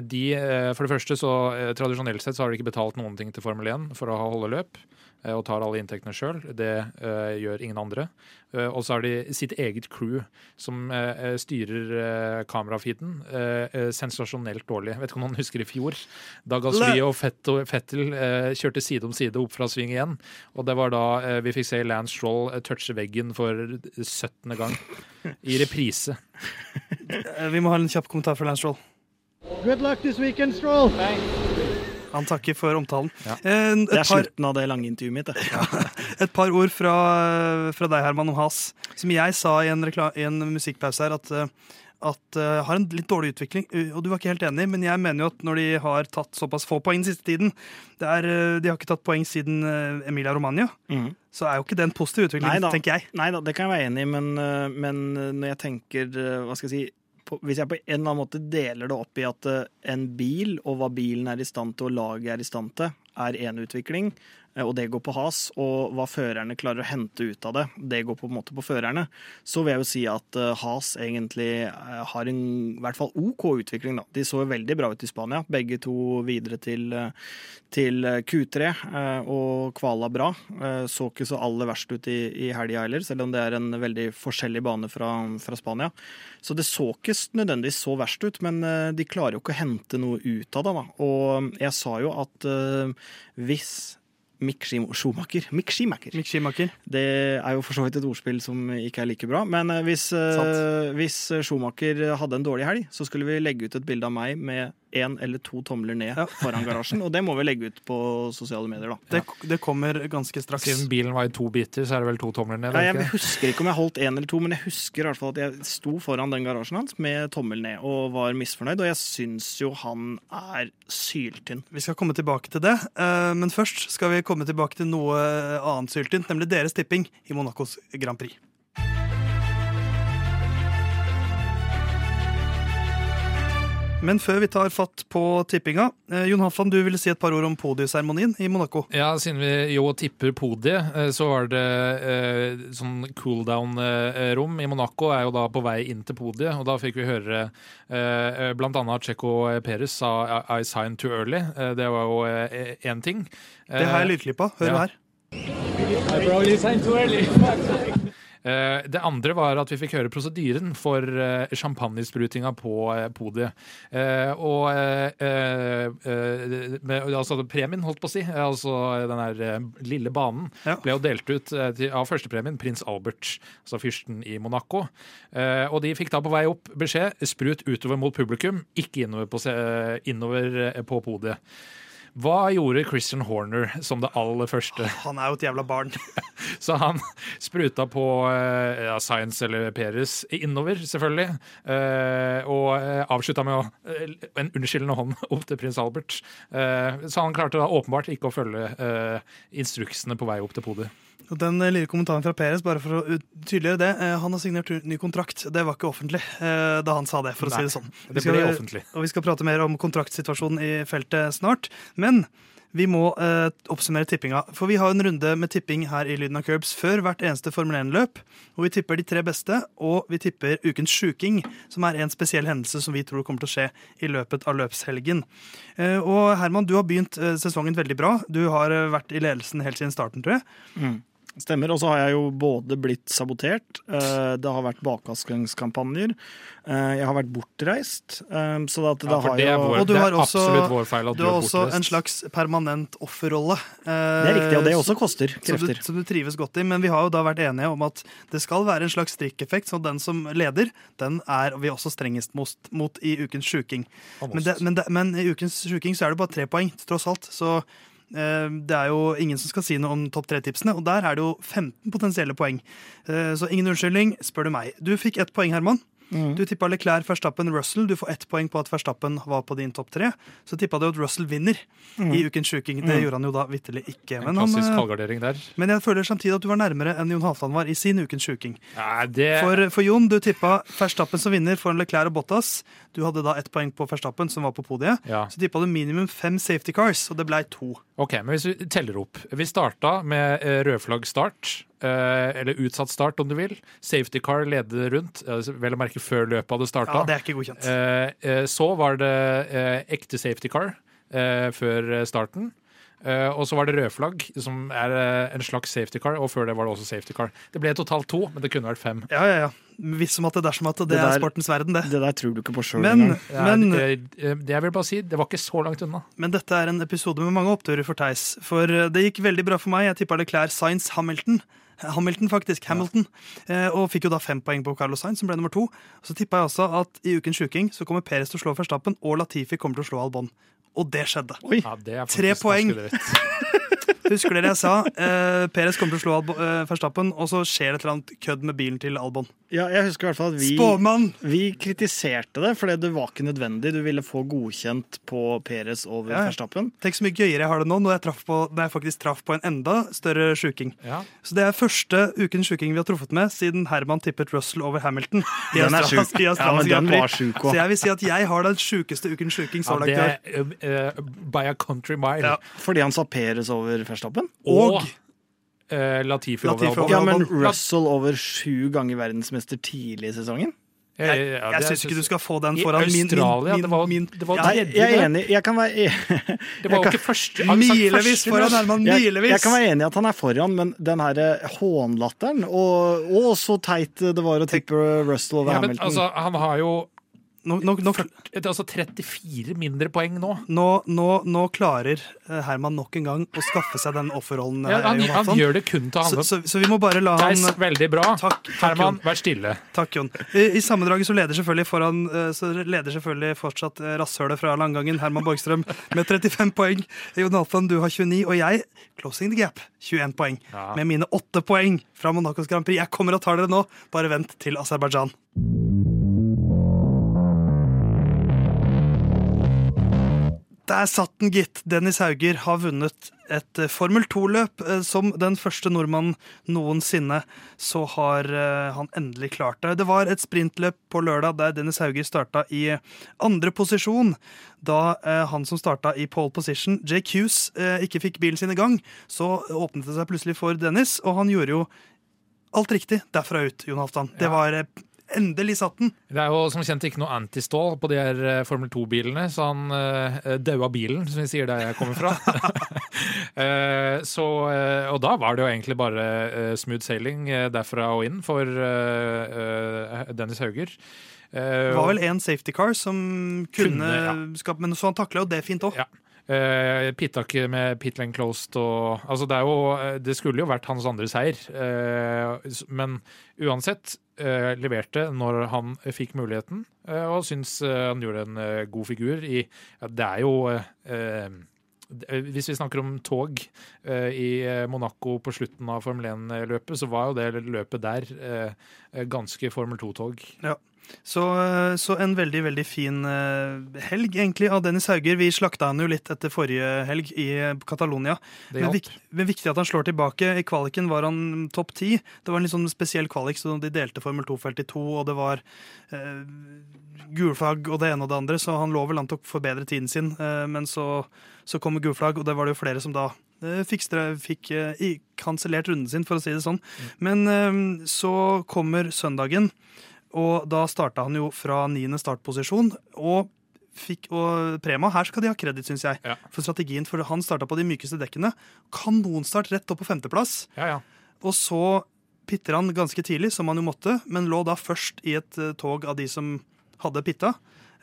de uh, For det første, så tradisjonelt sett så har de ikke betalt noen ting til Formel 1 for å holde løp. Eh, Og tar alle inntektene sjøl. Det uh, gjør ingen andre. Uh, og så har de sitt eget crew som uh, styrer uh, kamerafeeden. Sensasjonelt dårlig. Vet ikke om noen husker i fjor? Da Gasly og Fettel, kjørte side om side opp fra sving igjen. Og det var da vi fikk se Lance Stroll touche veggen for 17. gang. I reprise. Vi må ha en kjapp kommentar fra Lance Stroll. Good luck this weekend, Stroll! Han takker for omtalen. Ja. Eh, Et, Det er par, slutten av det lange intervjuet mitt. Ja. et par ord fra, fra deg, Herman, om Has. Som jeg sa i en, rekla- i en musikkpause her, at, eh, at uh, har en litt dårlig utvikling. Og du var ikke helt enig, men jeg mener jo at når de har tatt såpass få poeng den siste tiden det er, De har ikke tatt poeng siden uh, Emilia Romagna. Mm. Så er jo ikke det en positiv utvikling, Neida. tenker jeg. Nei da, det kan jeg være enig i, men, men når jeg tenker Hva skal jeg si Hvis jeg på en eller annen måte deler det opp i at øh, en bil og hva bilen er i stand til og laget er i stand til, er én utvikling, eh, og det går på has, og hva førerne klarer å hente ut av det, det går på en måte på førerne, så vil jeg jo si at eh, has egentlig eh, har en i hvert fall OK utvikling. da. De så jo veldig bra ut i Spania, begge to videre til, eh, til Q3, eh, og kvala bra. Eh, Så ikke så aller verst ut i, i helga heller, selv om det er en veldig forskjellig bane fra, fra Spania. Så det så ikke nødvendigvis så verst ut, men eh, de klarer jo ikke å hente noe ut av det. da. Og jeg sa jo at eh, hvis Mick Schumacher Mick Schumacher Mick Schumacher. det er jo for så vidt et ordspill som ikke er like bra. Men eh, hvis, eh, hvis Schumacher hadde en dårlig helg, så skulle vi legge ut et bilde av meg med én eller to tomler ned Ja. foran garasjen. Og det må vi legge ut på sosiale medier, da. Det, det kommer ganske straks. Siden bilen var i to biter, så er det vel to tomler ned? Ja, jeg ikke? husker ikke om jeg holdt én eller to, men jeg husker i hvert fall at jeg sto foran den garasjen hans med tommel ned og var misfornøyd. Og jeg syns jo han er syltynn. Vi skal komme tilbake til det, eh, men først skal vi komme tilbake til noe annet syltynt, nemlig deres tipping i Monacos Grand Prix. Men før vi tar fatt på tippinga, eh, Jon Halfand, du ville si et par ord om podieseremonien i Monaco. Ja, siden vi jo tipper podiet, eh, så var det eh, sånn cool down-rom i Monaco er jo da på vei inn til podiet, og da fikk vi høre eh, blant annet Checo Perez sa I signed too early. Eh, det var jo én ting. Det har jeg lydklippa. Hør ja. her. Eh, Det andre var at vi fikk høre prosedyren for eh, champagnesprutinga på eh, podiet. Eh, Og eh, eh, med, altså premien, holdt på å si, eh, altså den der eh, lille banen, Ja. ble jo delt ut eh, til, av førstepremien, prins Albert, altså fyrsten i Monaco. Eh, Og de fikk da på vei opp beskjed sprut utover mot publikum, ikke innover på, innover eh, på podiet. Hva gjorde Christian Horner som det aller første? Han er jo et jævla barn. Så han spruta på eh, ja, Science eller Peres innover, selvfølgelig. eh, og eh, avslutta med å, en unnskyldende hånd opp til prins Albert. Så han klarte da åpenbart ikke å følge instruksene på vei opp til podiet. Og Den eh, lille kommentaren fra Peres, bare for å tydeliggjøre det. eh, Han har signert ny kontrakt. Det var ikke offentlig eh, da han sa det, for å Nei, si det sånn. Vi Det skal- ble offentlig. Og vi skal prate mer om kontraktsituasjonen i feltet snart. Men vi må eh, oppsummere tippinga. For vi har en runde med tipping her i Lyden av Curbs før hvert eneste Formel 1-løp. Hvor vi tipper de tre beste, og vi tipper ukens sjuking, som er en spesiell hendelse som vi tror kommer til å skje i løpet av løpshelgen. Eh, og Herman, du har begynt eh, sesongen veldig bra. Du har vært i ledelsen helt siden starten, tror jeg. Stemmer. Og så har jeg jo både blitt sabotert, eh, det har vært bakvaskingskampanjer, eh, jeg har vært bortreist. eh, Så at det Ja, har det er, jo vår, Og du det har også- absolutt vår feil at Du du, har også en slags permanent offerrolle. eh, Det er riktig, og det også koster som du, krefter. som du trives godt i. Men vi har jo da vært enige om at det skal være en slags strikkeffekt, så den som leder, den er vi også strengest mot, mot i ukens sjuking. Men, det, men, det, men i ukens sjuking så er det bare tre poeng, tross alt. Så det er jo ingen som skal si noe om topp tre-tipsene, og der er det jo 15 potensielle poeng. Eh, så ingen unnskyldning, spør du meg. Du fikk ett poeng, Herman. Mm. Du tippa Leclerc, Verstappen, Russell. Du får ett poeng på at Verstappen var på din topp tre. Så tippa du at Russell vinner i ukens sjuking. Det gjorde han jo da vitterlig ikke. En Men, han, eh, der. men jeg føler samtidig at du var nærmere enn Jon Halvdan var i sin ukens sjuking. Ja, det For, for Jon, du tippa Verstappen som vinner foran Leclerc og Bottas. Du hadde da ett poeng på Verstappen, som var på podiet. Ja. Så tippa du minimum fem safety cars, og det blei to. Ok, men hvis vi teller opp. Vi starta med rødflagg rødflaggstart. Eh, Eller utsatt start, om du vil. Safety car leder rundt. eh, Vel å merke før løpet hadde starta. Ja, det er ikke godkjent. Eh, Så var det ekte safety car eh, før starten. Uh, og så var det rødflagg, som er uh, en slags safety car. Og før det var det også safety car. Det ble totalt to, men det kunne vært fem. Ja, ja, ja. Hvis som at det dersom at det, Det er sportens verden, det. Det der tror du ikke på sjøl Men, engang. Ja, men, eh, det jeg vil bare si, det var ikke så langt unna. men dette er en episode med mange oppturer for Theis. For det gikk veldig bra for meg. Jeg tippa Leclerc, Science Hamilton. Hamilton, faktisk. Hamilton. Ja. og fikk jo da fem poeng på Carlos Sainz, som ble nummer to. Og så tippa jeg også at i ukens sjuking så kommer Perez til å slå Verstappen, og Latifi kommer til å slå Albon. Og det skjedde. Oi, Ja, det er Tre poeng. Husker dere jeg sa eh, Peres kommer til å slå Albo, eh, Verstappen, og så skjer det et eller annet kødd med bilen til Albon. ja, jeg husker i hvert fall at vi, Spåmann! vi kritiserte det, fordi det var ikke nødvendig. Du ville få godkjent på Peres over Ja. Verstappen. Tenk så mye gøyere jeg har det nå, når jeg, traff på, når jeg faktisk traff på en enda større sjuking. Ja. Så det er første ukens sjuking vi har truffet med siden Herman tippet Russell over Hamilton. i Den er sjuk. Ja, men den var sjuk også. Så jeg vil si at jeg har den sjukeste ukens sjuking så Ja, langt det i år. er eh, by a country mile. Ja. Fordi han sa Peres over Verstappen. Og, Og- eh, Latifi Latifi over over Ja, men Russell over sju ganger verdensmester tidlig i sesongen? Jeg, Jeg, jeg, jeg syns ikke du skal få den foran min, min, min, det var, min det var tredje, jeg er enig. Jeg kan være Det var jo ikke første Milevis foran Herman. Milevis! jeg kan være enig i at han er foran, men den her eh, hånlatteren og, og så teit det var å tippe Russell over Ja, men Hamilton. altså, han har jo Nå, nå, nå, det altså 34 mindre poeng nå. nå, klarer eh, Herman nok en gang å skaffe seg den offerrollen. Ja, eh, han, han gjør det kun til å så, handle så, så vi må bare la han Theis, veldig bra. Takk, takk, Herman, Jon. vær stille. Takk, Jon. I, I sammendraget så leder selvfølgelig foran eh, Så leder selvfølgelig fortsatt rasshølet fra Langgangen, Herman Borgstrøm, med 35 poeng. Jon Alfan, du har 29, og jeg, closing the gap, 21 poeng. Ja. Med mine åtte poeng fra Monacos Grand Prix. Jeg kommer og tar dere nå, bare vent til Aserbajdsjan. Der satt den, gitt. Dennis Hauger har vunnet et eh, Formel 2-løp. eh, Som den første nordmannen noensinne, så har eh, han endelig klart det. Det var et sprintløp på lørdag der Dennis Hauger starta i andre posisjon. Da han som starta i pole position, Jake Hughes, ikke fikk bilen sin i gang, så åpnet det seg plutselig for Dennis, og han gjorde jo alt riktig derfra ut, Jon Halvdan. Det var Endelig satt den. Det er jo som kjent ikke noe antistål på de her eh, Formel 2-bilene, så han uh, daua bilen, som vi sier der jeg kommer fra. uh, så, uh, og da var det jo egentlig bare uh, smooth sailing eh, derfra og inn for eh, eh, Dennis Hauger. Eh, Det var vel én safety car som kunne, Kunne, ja. skape Men så han takla jo det fint òg. Ja. Uh, Pittak med pit lane closed og Altså, det jo eh, Det skulle jo vært hans andre seier, Uh, men uansett eh, leverte når han fikk muligheten, eh, og syns eh, han gjorde en eh, god figur i ja, Det er jo eh, hvis vi snakker om tog eh, i eh, Monaco på slutten av Formel 1-løpet, så var jo det løpet der eh, ganske Formel 2-tog. Så, eh, så en veldig veldig fin eh, helg egentlig av Dennis Hauger. Vi slakta han jo litt etter forrige helg i eh, Catalonia. Men, hjalp. men viktig at han slår tilbake. I kvaliken var han topp ti. Det var en litt sånn spesiell kvalik, så de delte Formel 2-felt i to, og det var eh, gulflagg og det ene og det andre, så han lå vel an til å forbedre tiden sin. Eh, men så, så kom gulflagg, og det var det jo flere som da fikk, fikk kansellert runden sin, for å si det sånn. Men eh, så kommer søndagen, og da starta han jo fra niende startposisjon. og Fikk, og Prema, her skal de ha kreditt, syns jeg, Ja. for strategien. For han starta på de mykeste dekkene. Kanonstart rett opp på femteplass. Ja, ja. Og så pitter han ganske tidlig, som han jo måtte, men lå da først i et eh, tog av de som hadde pitta.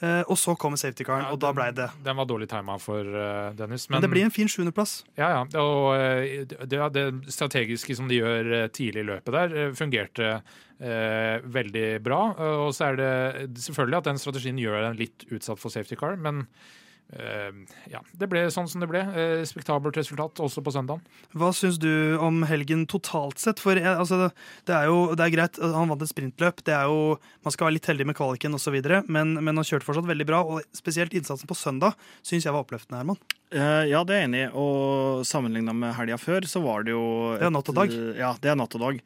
Eh, og så kommer safety caren, Ja, og da blei det. Den var dårlig tima for uh, Dennis. Men men, det blir en fin sjuendeplass. Ja, ja. Og eh, det, det strategiske som de gjør tidlig i løpet der, fungerte uh, veldig bra. Og så er det selvfølgelig at den strategien gjør en litt utsatt for safety car, men ja, det ble sånn som det ble. Eh, Spektabelt resultat også på søndagen. Hva syns du om helgen totalt sett? For altså, det er jo det er greit, han vant et sprintløp. Det er jo, Man skal være litt heldig med kvaliken osv., men, men han kjørte fortsatt veldig bra. Og spesielt innsatsen på søndag syns jeg var oppløftende, Herman. Eh, ja, det er jeg enig i. Og sammenligna med helga før, så var det jo Det er natt og dag. eh, Ja, det er natt og dag.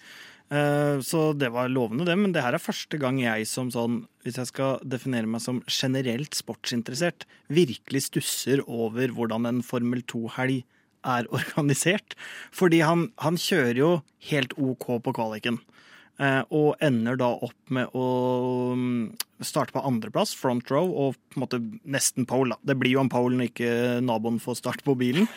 Eh, så det var lovende, det. Men det her er første gang jeg som sånn, hvis jeg skal definere meg som generelt sportsinteressert, virkelig stusser over hvordan en Formel 2-helg er organisert. Fordi han, han kjører jo helt OK på kvaliken. Eh, og ender da opp med å mm, starte på andreplass, front row, og på en måte nesten pole. Det blir jo en pole når ikke naboen får start på bilen.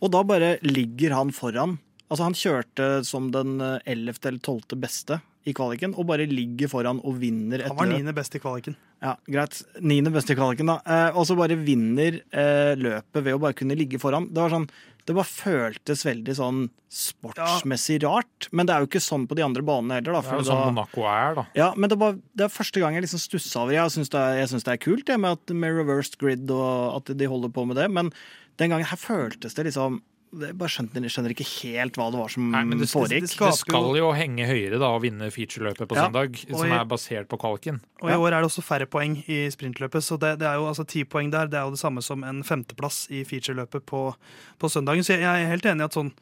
Og da bare ligger han foran. Altså Han kjørte som den eh, 11. eller 12. beste i kvaliken, og bare ligger foran og vinner et Han var niende best i kvaliken. Ja, greit. Niende best i kvaliken, da. Eh, og så bare vinner eh, løpet ved å bare kunne ligge foran. Det var sånn Det bare føltes veldig sånn sportsmessig rart. Men det er jo ikke sånn på de andre banene heller, da. Det er jo sånn da Monaco er, da. ja, men det, bare, det er første gang jeg liksom stussa over Jeg syns det, er- jeg synes det er kult det med, at, med reversed grid og at de holder på med det, men den gangen her føltes det liksom Jeg bare skjønte, jeg skjønner ikke helt hva det var som Nei, det- foregikk. det skal- Det skal jo henge høyere da å vinne featureløpet på Ja, søndag, som i- er basert på kvaliken. Og i år er det også færre poeng i sprintløpet, så det, det er jo altså ti poeng der. Det er jo det samme som en femteplass i featureløpet på, på søndagen. Så jeg, jeg er helt enig i at sånn det,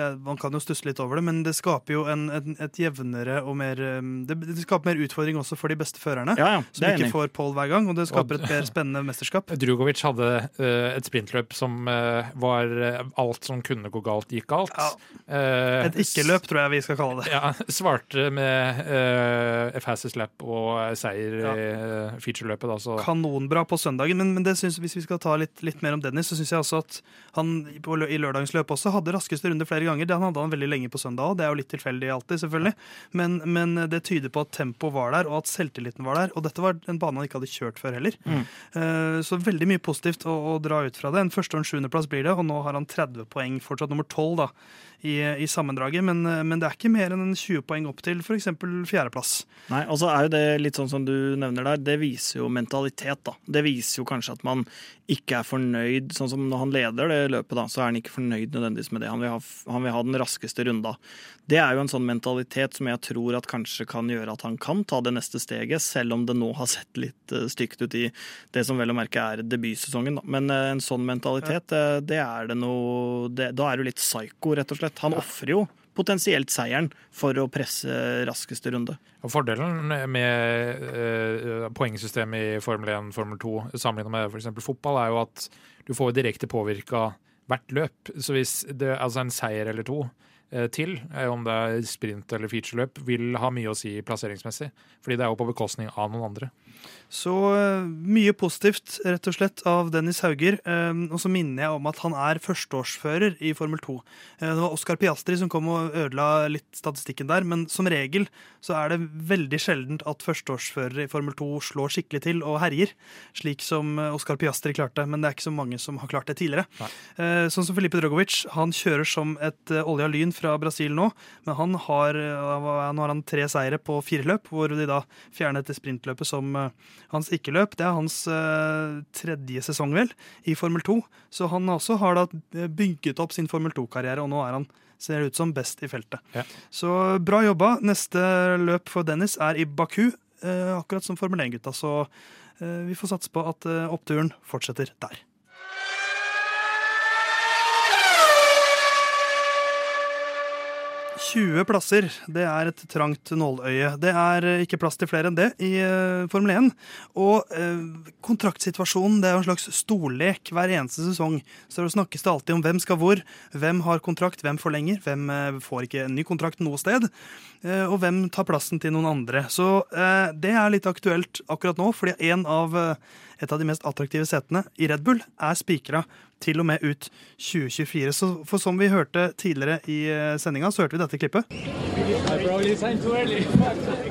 er- Man kan jo stusse litt over det, men det skaper jo en, en, et jevnere og mer um, det, det skaper mer utfordring også for de beste førerne. Ja, ja, Som ikke enig får pole hver gang, og det skaper et mer spennende mesterskap. Drugovic hadde uh, et sprintløp som uh, var eh, alt som kunne gå galt, gikk galt. Ja. Uh, Et ikke-løp, tror jeg vi skal kalle det. Ja, svarte med fastest lap og seier i uh, featureløpet. Da, så Kanonbra på søndagen, men, men det synes, hvis vi skal ta litt, litt mer om Dennis, så syns jeg også at han på, i lørdagens løp også hadde raskeste runde flere ganger. Den han hadde han veldig lenge på søndag òg, det er jo litt tilfeldig alltid, selvfølgelig. Men, men det tyder på at tempoet var der, og at selvtilliten var der. Og dette var en bane han ikke hadde kjørt før heller. Mm. Eh, så veldig mye positivt å, å dra ut fra det. En første- og en sjuendeplass blir det, og nå har han 30 poeng, fortsatt nummer 12 da, i, i sammendraget. Men, men det er ikke mer enn en 20 poeng opp til f.eks. fjerdeplass. Nei, og så er jo det litt sånn som du nevner der, det viser jo mentalitet, da. Det viser jo kanskje at man ikke er fornøyd. Sånn som når han leder det løpet, da, så er han ikke fornøyd nødvendigvis med det. Han vil ha, han vil ha den raskeste runda. Det er jo en sånn mentalitet som jeg tror at kanskje kan gjøre at han kan ta det neste steget, selv om det nå har sett litt eh, stygt ut i det som vel å merke er debutsesongen. Da. Men eh, en sånn mentalitet, eh, det er det noe det, Da er du litt psyko, rett og slett. Han ofrer jo potensielt seieren for å presse raskeste runde. Og Fordelen med eh, poengsystemet i Formel 1 Formel 2 sammenlignet med f.eks. fotball, er jo at du får direkte påvirka hvert løp. Så hvis det, altså en seier eller to eh, til, eh, om det er sprint eller featureløp, vil ha mye å si plasseringsmessig. Fordi det er jo på bekostning av noen andre. Så eh, mye positivt, rett og slett, av Dennis Hauger. Eh, og så minner jeg om at han er førsteårsfører i Formel 2. Eh, det var Oskar Piastri som kom og ødela litt statistikken der, men som regel så er det veldig sjeldent at førsteårsførere i Formel 2 slår skikkelig til og herjer, slik som Oskar Piastri klarte. Men det er ikke så mange som har klart det tidligere. Nei. Sånn som Felipe Drogovic. Han kjører som et olja lyn fra Brasil nå, men han har, nå har han tre seire på fire løp, hvor de da fjernet det sprintløpet som hans ikke-løp. Det er hans eh, tredje sesong, vel, i Formel 2. Så han også har da eh, bygget opp sin Formel 2-karriere, og nå er han ser ut som best i feltet. Ja. Så bra jobba. Neste løp for Dennis er i Baku, eh, akkurat som Formel 1-gutta. Så vi får satse på at oppturen fortsetter der. «20 plasser, det er et trangt nåløye. Det er eh, ikke plass til flere enn det i eh, Formel 1. Og eh, kontraktsituasjonen det er jo en slags stollek hver eneste sesong. Så det snakkes det alltid om hvem skal hvor, hvem har kontrakt, hvem forlenger, hvem får ikke en ny kontrakt noe sted, og hvem tar plassen til noen andre. Så det er litt aktuelt akkurat nå, fordi en av, et av de mest attraktive setene i Red Bull er spikra til og med ut 2024. Så for som vi hørte tidligere i eh, sendinga, så hørte vi dette klippet.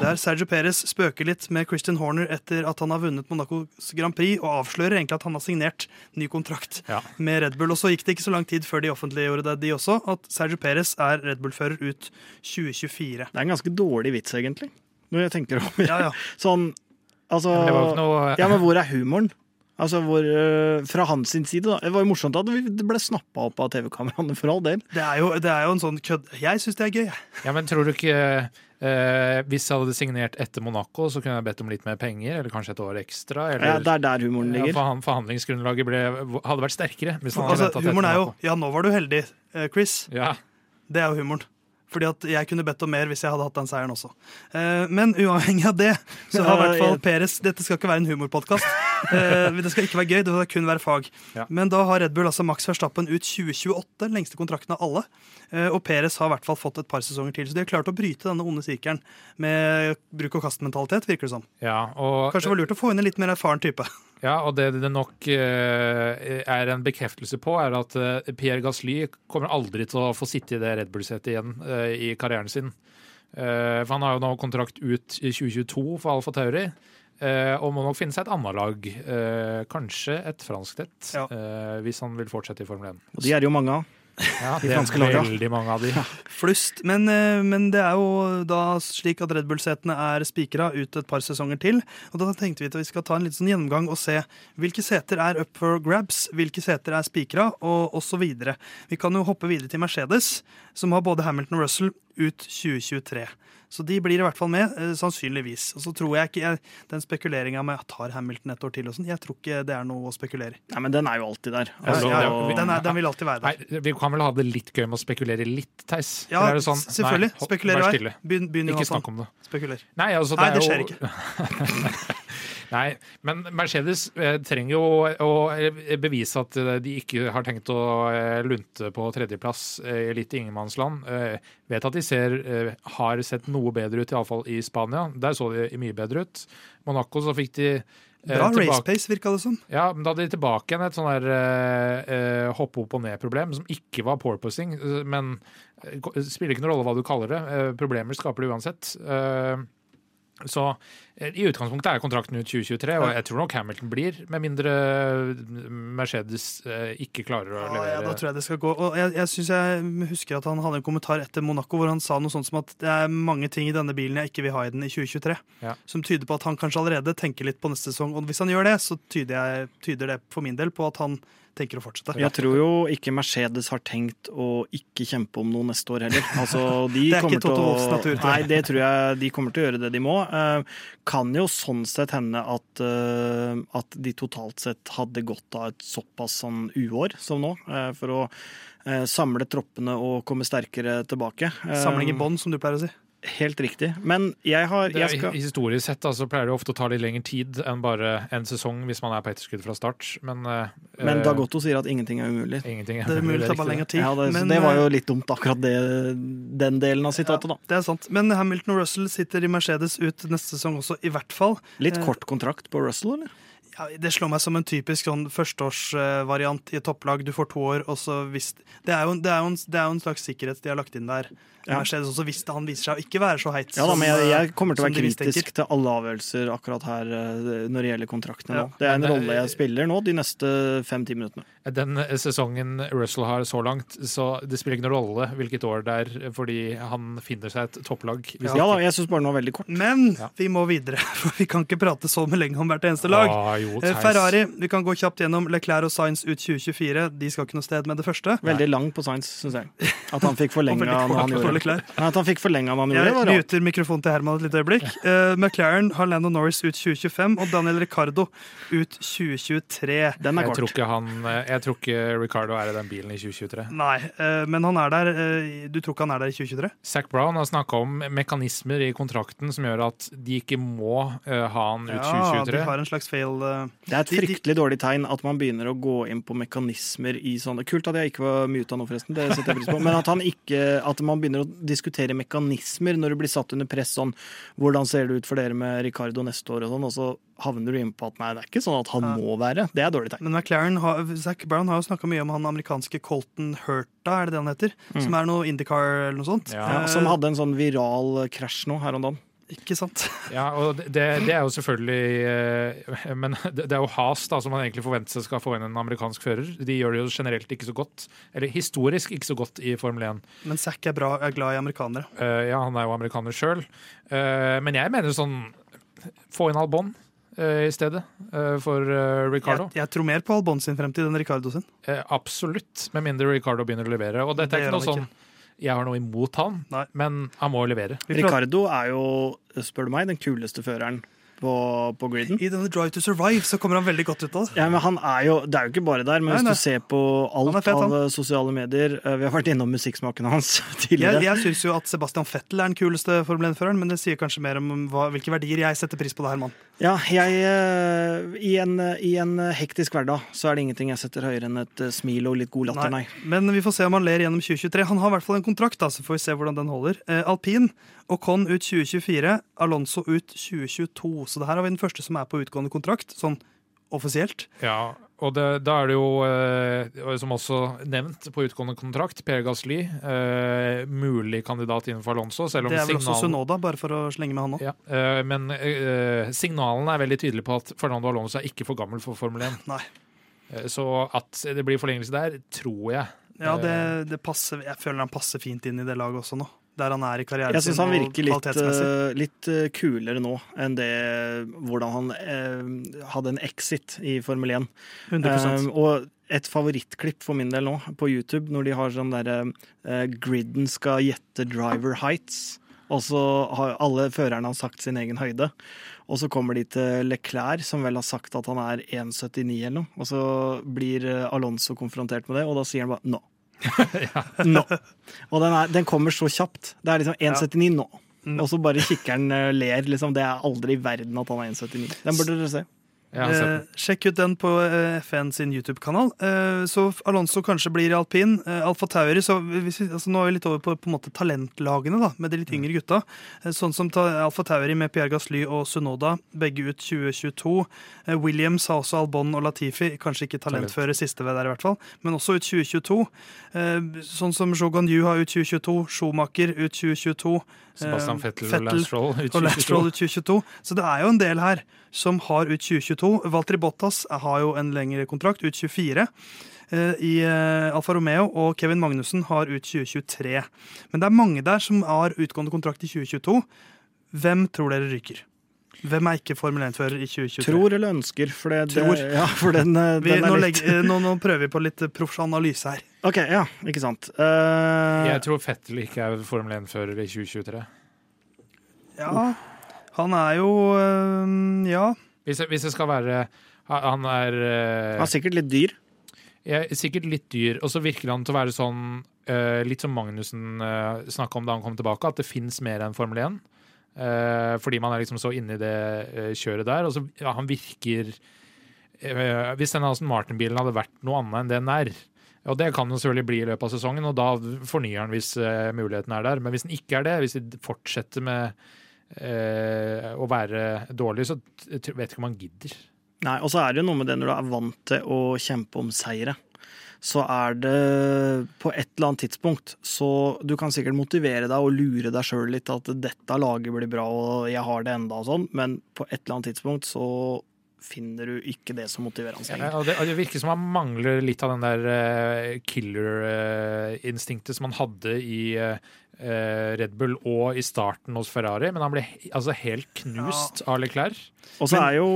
Der Sergio Perez spøker litt med Christian Horner etter at han har vunnet Monacos Grand Prix, og avslører egentlig at han har signert ny kontrakt Ja. med Red Bull. Og så gikk det ikke så lang tid før de offentliggjorde det, de også, at Sergio Perez er Red Bull-fører ut 2024. Det er en ganske dårlig vits, egentlig. Når jeg tenker over Ja, ja. Sånn, altså noe Ja, men hvor er humoren? Altså, hvor, øh, Fra hans sin side, da. Det var jo morsomt at vi- det ble snappa opp av TV-kameraene, for all del. Det er jo, det er jo en sånn kødd Jeg syns det er gøy. jeg. Ja, men tror du ikke eh, Hvis jeg hadde signert etter Monaco, så kunne jeg bedt om litt mer penger, eller kanskje et år ekstra? Eller, Ja, det er der humoren Ja, ligger. forhan- forhandlingsgrunnlaget ble, hadde vært sterkere. Hvis han hadde Altså, humoren er jo Ja, nå var du heldig, eh, Chris. Ja, Det er jo humoren. Fordi at jeg kunne bedt om mer hvis jeg hadde hatt den seieren også. Eh, men uavhengig av det, så har i hvert fall Peres Dette skal ikke være en humorpodkast. Eh, det skal ikke være gøy, det skal kun være fag. Ja. Men da har Red Bull altså Max Verstappen ut 2028, lengste kontrakten av alle. Eh, og Peres har i hvert fall fått et par sesonger til. Så de har klart å bryte denne onde sirkelen med bruk og kast-mentalitet, virker det som. ja, og, Kanskje det var lurt å få inn en litt mer erfaren type. ja, og det det nok eh, er en bekreftelse på, er at Pierre Gasly kommer aldri til å få sitte i det Red Bull-setet igjen i karrieren sin. Eh, for han har jo nå kontrakt ut i 2022 for Alfa Tauri. Eh, og må nok finne seg et annet lag, eh, kanskje et fransk et, Ja. eh, hvis han vil fortsette i Formel 1. Og de er det jo mange av. Ja, det er veldig mange av de. Flust. Men, men det er jo da slik at Red Bull-setene er spikra ut et par sesonger til. Og da tenkte vi at vi skal ta en liten sånn gjennomgang og se hvilke seter er up for grabs, hvilke seter er spikra, og osv. Vi kan jo hoppe videre til Mercedes, som har både Hamilton og Russell ut 2023. Så de blir i hvert fall med, eh, sannsynligvis. Og så tror jeg ikke jeg, Den spekuleringa med at tar Hamilton et år til og sånn, jeg tror ikke det er noe å spekulere i. Nei, men den er jo alltid der. Altså, ja, det- den, er, den vil alltid være der. Nei, vi kan vel ha det litt gøy med å spekulere litt, Theis? Ja, er det sånn, selvfølgelig. Spekuler i vei. Begynn, begynn Ikke snakk om det. Spekuler. Nei, altså, Nei, det det jo- skjer ikke. Nei, men Mercedes eh, trenger jo å eh, bevise at eh, de ikke har tenkt å lunte på tredjeplass litt i ingenmannsland. Vet at de ser, har sett noe bedre ut, iallfall i Spania. Der så de mye bedre ut. Monaco så fikk de Bra race pace, virka det som. ja, men Da hadde de tilbake igjen et sånn der eh, hoppe opp og ned-problem, som ikke var porpoising. Men det spiller ikke noen rolle hva du kaller det. Problemer skaper det uansett. Eh, så eh, i utgangspunktet er kontrakten ut 2023, og jeg tror nok Hamilton blir, med mindre Mercedes eh, ikke klarer å Ja, levere. ja, da tror jeg det skal gå. Og jeg, jeg synes jeg husker at han hadde en kommentar etter Monaco hvor han sa noe sånt som at det er mange ting i denne bilen jeg ikke vil ha i den i 2023. Ja. Som tyder på at han kanskje allerede tenker litt på neste sesong. Og hvis han gjør det, så tyder, jeg, tyder det for min del på at han tenker å fortsette. Jeg tror jo ikke Mercedes har tenkt å ikke kjempe om noe neste år heller. Altså, de Det er ikke Toto Wolffs natur, Nei, det tror jeg de kommer til å gjøre det de må. Eh, kan jo sånn sett hende at, eh, at de totalt sett hadde godt av et såpass sånn uår som nå, eh, for å eh, samle troppene og komme sterkere tilbake. Samling i bånd, som du pleier å si. Helt riktig. Men jeg har jeg er, skal, Historisk sett altså, så pleier det ofte å ta litt lengre tid enn bare en sesong hvis man er på etterskudd fra start, men uh, Men eh, Dagotto sier at ingenting er umulig. Ingenting er Det er mulig det tar bare lengre tid. Ja, det, men, det var jo eh, litt dumt, akkurat det, den delen av sitatet, da. det er sant. Men Hamilton og Russell sitter i Mercedes ut neste sesong også, i hvert fall. Litt kort kontrakt på Russell, eller? Ja, det slår meg som en typisk sånn førsteårsvariant i et topplag. Du får to år, og så hvis Det er jo, det er jo, en, det er jo en slags sikkerhet de har lagt inn der. Ja. Mercedes også hvis han viser seg å ikke være så heit Ja da, men jeg, jeg kommer til å være mistenker. kritisk til alle avgjørelser akkurat her eh, når det gjelder kontraktene Ja. nå. Det er en rolle jeg spiller nå de neste fem-ti minuttene. Den sesongen Russell har så langt, så det spiller ikke noen rolle hvilket år det er, fordi han finner seg et topplag. Hvis Ja da, jeg syns bare den var veldig kort. Men Ja. vi må videre, for vi kan ikke prate så med lenge om hvert eneste lag. Ah, jo, Eh, Ferrari, vi kan gå kjapt gjennom Leclerc og Sainz ut 2024. De skal ikke noe sted med det første. Veldig lang på Sainz, syns jeg. At han fikk forlenga når han gjorde det. At han fikk forlenga når han gjorde Jeg muter mikrofonen til Herman et lite øyeblikk. Uh, McLaren har Lando Norris ut 2025 og Daniel Ricardo ut 2023. Den er Jeg tror ikke han Jeg tror ikke Ricardo er i den bilen i 2023. Nei, eh, men han er der. eh, Du tror ikke han er der i 2023? Zac Brown har snakka om mekanismer i kontrakten som gjør at de ikke må eh, ha han ut Ja, de 2023. har en slags fail Det er et De- de- fryktelig dårlig tegn at man begynner å gå inn på mekanismer i sånne Kult at jeg ikke var muta nå, forresten. Det setter jeg pris på. Men at, han ikke, at man begynner å diskutere mekanismer når du blir satt under press sånn Hvordan ser det ut for dere med Ricardo neste år og sånn, og så havner du inn på at nei, det er ikke sånn at han Ja. må være. Det er dårlig tegn. Men McLaren har, Zac Brown har jo snakka mye om han amerikanske Colton Hurta, er det det han heter? Som er noe Indycar eller noe sånt. Ja. Ja, Eh, som hadde en sånn viral krasj nå her om dagen. Ikke sant? Ja, og det, det er jo selvfølgelig eh, Men det, er jo Has da, som man egentlig forventer seg skal få inn en amerikansk fører. De gjør det jo generelt ikke så godt, eller historisk ikke så godt i Formel 1. Men Zac er, bra, er glad i amerikanere. Uh, ja, han er jo amerikaner sjøl. men jeg mener sånn Få inn Albon eh, i stedet eh, for eh, Ricardo. Jeg, jeg tror mer på Albon sin fremtid enn Ricardo sin. Eh, absolutt, med mindre Ricardo begynner å levere. Og dette Det er det ikke noe sånn jeg har noe imot han, Nei. men han må levere. Ricardo er jo, spør du meg, den kuleste føreren på, på griden. I denne Drive to Survive så kommer han veldig godt ut av det. Ja, men han er jo, Det er jo ikke bare der, men Nei, hvis du ser på alt fett, han. av eh, sosiale medier eh, Vi har vært innom musikksmaken hans Jeg, tidligere. jeg syns jo at Sebastian Fettel er den kuleste Formel 1-føreren, men det sier kanskje mer om hva, hvilke verdier jeg setter pris på det, Herman. Ja, jeg, eh, i, en, I en hektisk hverdag så er det ingenting jeg setter høyere enn et eh, smil og litt god latter, nei. Men vi får se om han ler gjennom 2023. Han har i hvert fall en kontrakt, da, så får vi se hvordan den holder. Eh, Alpin, Ocon ut 2024, Alonso ut 2022. Så det her har vi den første som er på utgående kontrakt, sånn offisielt. Ja, og det, da er det jo, eh, som også nevnt på utgående kontrakt, Per Gasly. Eh, mulig kandidat innenfor Alonso, Det er vel også Sunoda, bare for å slenge med han nå. ja, eh, Men eh, signalene er veldig tydelige på at Fernando Alonso er ikke for gammel for Formel 1. Nei. Eh, så at det blir forlengelse der, tror jeg. Ja, det, det passer, jeg føler han passer fint inn i det laget også nå. Der han er i karrieren Jeg syns han virker litt, eh, litt eh, kulere nå enn det hvordan han eh, hadde en exit i Formel 1. 100 Um, og et favorittklipp for min del nå på YouTube, når de har sånn derre eh, Gridden skal gjette driver heights. Og så har alle førerne har sagt sin egen høyde. Og så kommer de til Leclerc, som vel har sagt at han er 1,79 eller noe. Og så blir eh, Alonso konfrontert med det, og da sier han bare no. no. Og den, er, den, kommer så kjapt. Det er liksom 1,79 nå. Mm. Og så bare kikkeren eh, ler. liksom. Det er aldri i verden at han er 1,79. Den burde dere se. Eh, sjekk ut den på eh, FN sin YouTube-kanal. Eh, så Alonso kanskje blir i alpin. Eh, Alfa Tauri så hvis vi, altså, Nå er vi litt over på, på en måte talentlagene, da, med de litt yngre gutta. Eh, sånn som ta, Alfa Tauri med Pierre Gasly og Sunoda, begge ut 2022. Eh, Williams har også Albon og Latifi, kanskje ikke talentføre siste ved der, i hvert fall, men også ut 2022. sånn som Jogan Yu har ut 2022, Schumacher ut 2022. Sebastian Fettel, Fettel og Lance Stroll ut 2022. Så det er jo en del her som har ut 2022. Valtteri Bottas har jo en lengre kontrakt, ut 24 eh, i eh, Alfa Romeo, og Kevin Magnussen har ut 2023. Men det er mange der som har utgående kontrakt i 2022. Hvem tror dere ryker? Hvem er ikke Formel 1-fører i 2023? Tror eller ønsker. For det, Tror. Det, ja, for den, eh, den vi, nå, litt... legger, nå, nå, prøver vi på litt proffanalyse analyse her. Ok, ja, ikke sant. Uh... Jeg tror Fettel ikke er Formel 1-fører i 2023. Ja, han er jo øh, Ja. Hvis jeg, hvis jeg, skal være Han er øh, Han er sikkert litt dyr. Ja, sikkert litt dyr. Og så virker han til å være sånn øh, Litt som Magnussen uh, snakka om da han kom tilbake, at det fins mer enn Formel 1. Uh, fordi man er liksom så inne i det kjøret der. Og så ja, han virker Hvis den Aston Martin-bilen hadde vært noe annet enn det den er, og det kan den selvfølgelig bli i løpet av sesongen, og da fornyer han hvis muligheten er der. Men hvis den ikke er det, hvis de fortsetter med eh, å være dårlig, så vet ikke om man gidder. Nei, og så er det jo noe med det når du er vant til å kjempe om seire. Så er det på et eller annet tidspunkt Så du kan sikkert motivere deg og lure deg sjøl litt at dette laget blir bra og jeg har det enda og sånn, men på et eller annet tidspunkt så finner du ikke det som motiverer han Ja, det, det, virker som han mangler litt av den der uh, killer-instinktet uh, som han hadde i uh, Red Bull og i starten hos Ferrari, men han ble altså helt knust ja. av Leclerc. Og så er jo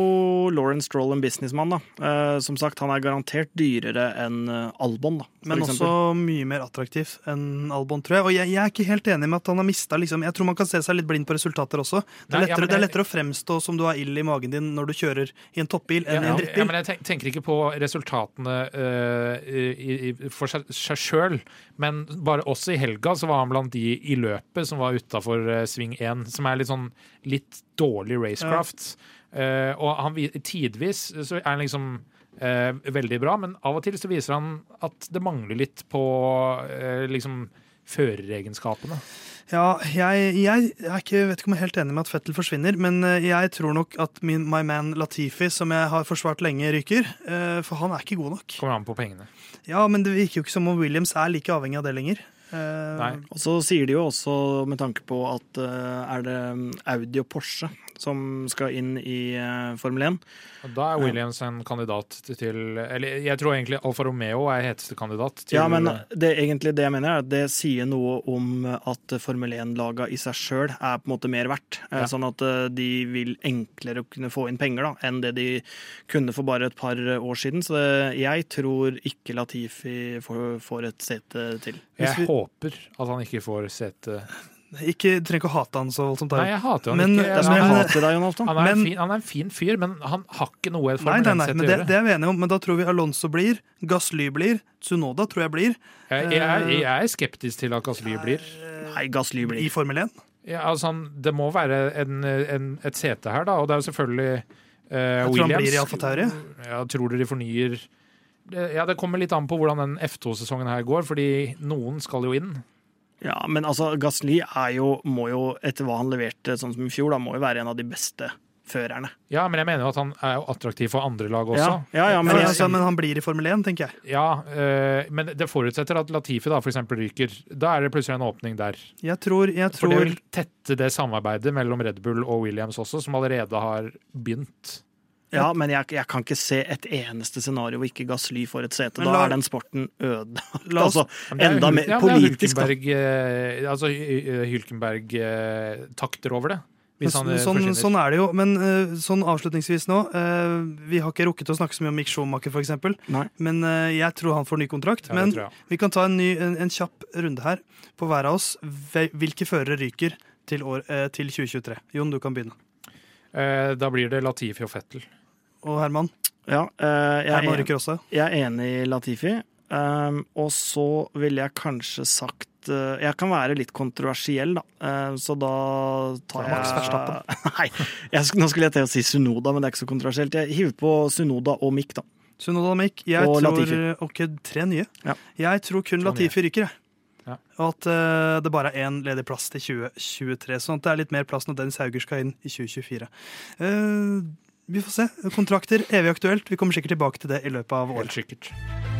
Lauren Stroll en businessmann. da. Eh, som sagt, Han er garantert dyrere enn eh, Albon. da. Men også mye mer attraktiv enn Albon, tror jeg. Og jeg, jeg, er ikke helt enig med at han har mista liksom, Jeg tror man kan se seg litt blind på resultater også. Det er, Nei, lettere, ja, det er lettere, å fremstå som du har ild i magen din når du kjører i en toppbil enn ja, i en drittbil. Ja, men jeg tenker ikke på resultatene uh, i, i, for seg sjøl, men bare også i helga så var han blant de i løpet som var utafor uh, sving 1, som er litt sånn litt dårlig racecraft. Ja. Uh, og han, tidvis så er han liksom uh, veldig bra, men av og til så viser han at det mangler litt på uh, liksom føreregenskapene. Ja, jeg, jeg ikke, vet ikke om jeg er helt enig med at Fettel forsvinner, men jeg tror nok at min my man Latifi, som jeg har forsvart lenge, ryker. For han er ikke god nok. Kommer an på pengene. Ja, men det virker jo ikke som om Williams er like avhengig av det lenger. Nei. Og så sier de jo også, med tanke på at er det Audi og Porsche som skal inn i uh, Formel 1. Da er Williams en kandidat til Eller jeg tror egentlig Alfa Romeo er heteste kandidat. Til, ja, men det egentlig det jeg mener, er at det sier noe om at Formel 1-laga i seg sjøl er på en måte mer verdt. Eh, ja. Sånn at eh, de vil enklere kunne få inn penger da, enn det de kunne for bare et par år siden. Så jeg tror ikke Latifi får, får et sete til. Jeg vi... håper at han ikke får sete ikke, du trenger ikke å hate han så voldsomt. Nei, jeg hater han men, ikke. Jeg, men, jeg hater deg, Jon Han er, men, fin, han er, en fin, fyr, men han har ikke noe Formel 1-sett å gjøre. Det, det er vi enige om, men da tror vi Alonso blir, Gasly blir, Tsunoda tror jeg blir. Jeg, jeg, er, jeg er skeptisk til at Gasly blir. Nei, Gasly blir. I Formel 1? Ja, altså, det må være en, en, et sete her, da, og det er jo selvfølgelig uh, jeg tror han blir i Alfa Tauri. Ja, tror dere de fornyer Ja, Det kommer litt an på hvordan den F2-sesongen her går, fordi noen skal jo inn. Ja, men altså, Gasly er jo, må jo, etter hva han leverte sånn som i fjor, da, må jo være en av de beste førerne. Ja, men jeg mener jo at han er jo attraktiv for andre lag også. Ja, ja, ja men, men, altså, men, han blir i Formel 1, tenker jeg. Ja, øh, men det forutsetter at Latifi da for eksempel ryker. Da er det plutselig en åpning der. Jeg tror, jeg tror... For det vil tette det samarbeidet mellom Red Bull og Williams også, som allerede har begynt. Ja, men jeg, jeg, kan ikke se et eneste scenario hvor ikke Gasly får et sete. Da er den sporten øde. altså, enda mer ja, politisk, da. Eh, altså, Hylkenberg eh, takter over det. Hvis han eh, sånn, sånn er det jo. Men eh, sånn avslutningsvis nå eh, Vi har ikke rukket å snakke så mye om Mick Schumacher, f.eks. Men jeg tror han får ny kontrakt. Ja, men vi kan ta en, ny, en, en kjapp runde her på hver av oss. Hvilke førere ryker til, år, til 2023? Jon, du kan begynne. Eh, da blir det Latifi og Fettel. Og Herman. Ja, eh, jeg, Herman er, også. jeg er enig i Latifi. Um, og så ville jeg kanskje sagt eh, Jeg kan være litt kontroversiell, da. Eh, så da tar jeg Max Verstappen. Nei, jeg, nå skulle jeg til å si Sunoda, men det er ikke så kontroversielt. Jeg hiver på Sunoda og Mick, da. Sunoda Mick. Jeg Og tror Latifi. Ok, tre nye. Ja. Jeg tror kun Latifi ryker, jeg. Ja. Og at uh, det bare er én ledig plass til 2023. Sånn at det er litt mer plass når Dennis Hauger skal inn i 2024. Uh, vi får se. Kontrakter, evig aktuelt. Vi kommer sikkert tilbake til det i løpet av året. Helt sikkert.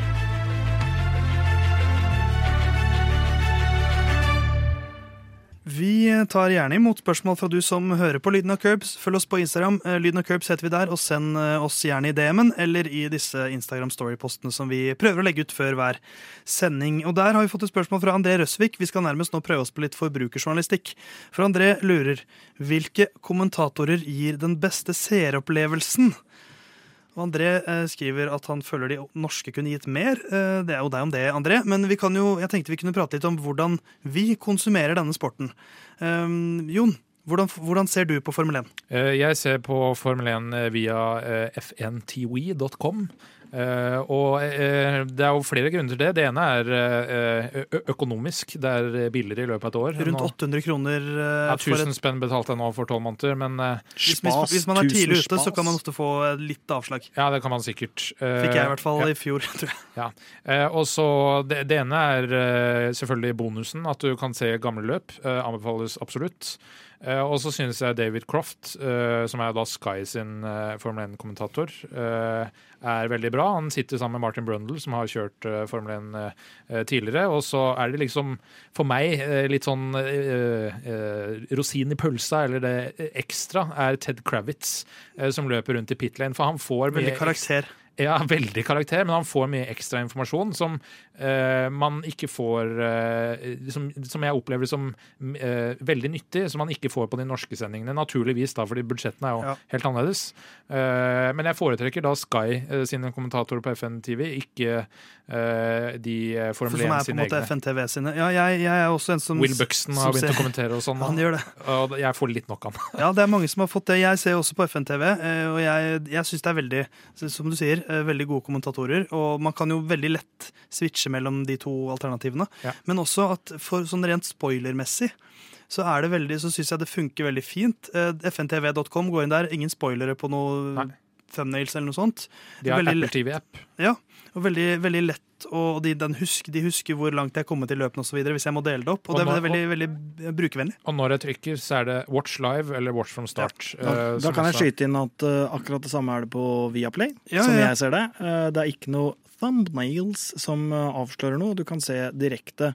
Vi tar gjerne imot spørsmål fra du som hører på Lyden av Curbs. Følg oss på Instagram. Eh, Lyden av Curbs heter vi der, og send eh, oss gjerne i DM-en eller i disse Instagram Story-postene som vi prøver å legge ut før hver sending. Og der har vi fått et spørsmål fra André Røsvik. Vi skal nærmest nå prøve oss på litt forbrukerjournalistikk. For André lurer hvilke kommentatorer gir den beste seeropplevelsen? André eh, skriver at han føler de norske kunne gitt mer. Eh, det er jo deg om det, André. Men jo, jeg tenkte vi kunne prate litt om hvordan vi konsumerer denne sporten. Eh, Jon, hvordan, hvordan, ser du på Formel 1? Jeg ser på Formel 1 via f1twe.com. Uh, og uh, Det er jo flere grunner til det. Det ene er uh, økonomisk. Det er billigere i løpet av et år. Rundt 800 kroner. ja, 1000 spenn betalte jeg nå for tolv måneder, men hvis, hvis, man er tidlig ute, så kan man ofte få litt avslag. Ja, det kan man sikkert. Fikk jeg i hvert fall ja. i fjor, tror jeg. Ja. og så det, det, ene er selvfølgelig bonusen, at du kan se gamle løp. anbefales absolutt. Eh, og så synes jeg David Croft, eh, som er da Sky sin eh, Formel 1-kommentator, eh, er veldig bra. Han sitter sammen med Martin Brundle, som har kjørt Formel 1 eh, tidligere. Og så er det liksom, for meg, litt sånn rosin i pølsa, eller det ekstra, er Ted Kravitz, som løper rundt i pit lane. For han får mye Veldig karakter. Ja, veldig karakter, men han får mye ekstra informasjon som uh, man ikke får uh, som, som jeg opplever som uh, veldig nyttig, som man ikke får på de norske sendingene. Naturligvis, da, fordi budsjettene er jo Ja. helt annerledes. Men jeg foretrekker da Sky sine kommentatorer på FN TV, ikke de For Formel som er 1 på en sine egne. FNTV sine. Ja, jeg, jeg er også en som Will Buxton har begynt ser- å kommentere og sånn. Han gjør det. Og jeg får litt nok av han. Ja, det er mange som har fått det. Jeg ser også på FNTV, og jeg, jeg syns det er veldig, som du sier, veldig gode kommentatorer. Og man kan jo veldig lett switche mellom de to alternativene. Ja. Men også at for sånn rent spoilermessig så er det veldig, så syns jeg det funker veldig fint. Eh, FNTV.com, gå inn der. Ingen spoilere på noe Nei. thumbnails eller noe sånt. De har veldig Apple TV-app. Ja, og veldig, veldig lett. Og de, den husk, de husker hvor langt jeg er kommet i løpene osv. hvis jeg må dele det opp. Og, Og det er veldig, veldig brukervennlig. Og når jeg trykker, så er det Watch Live eller Watch from Start. Da, eh, da kan jeg også- skyte inn at uh, akkurat det samme er det på Viaplay, Ja, som ja. jeg ser det. Uh, det er ikke noe thumbnails som avslører noe. Du kan se direkte,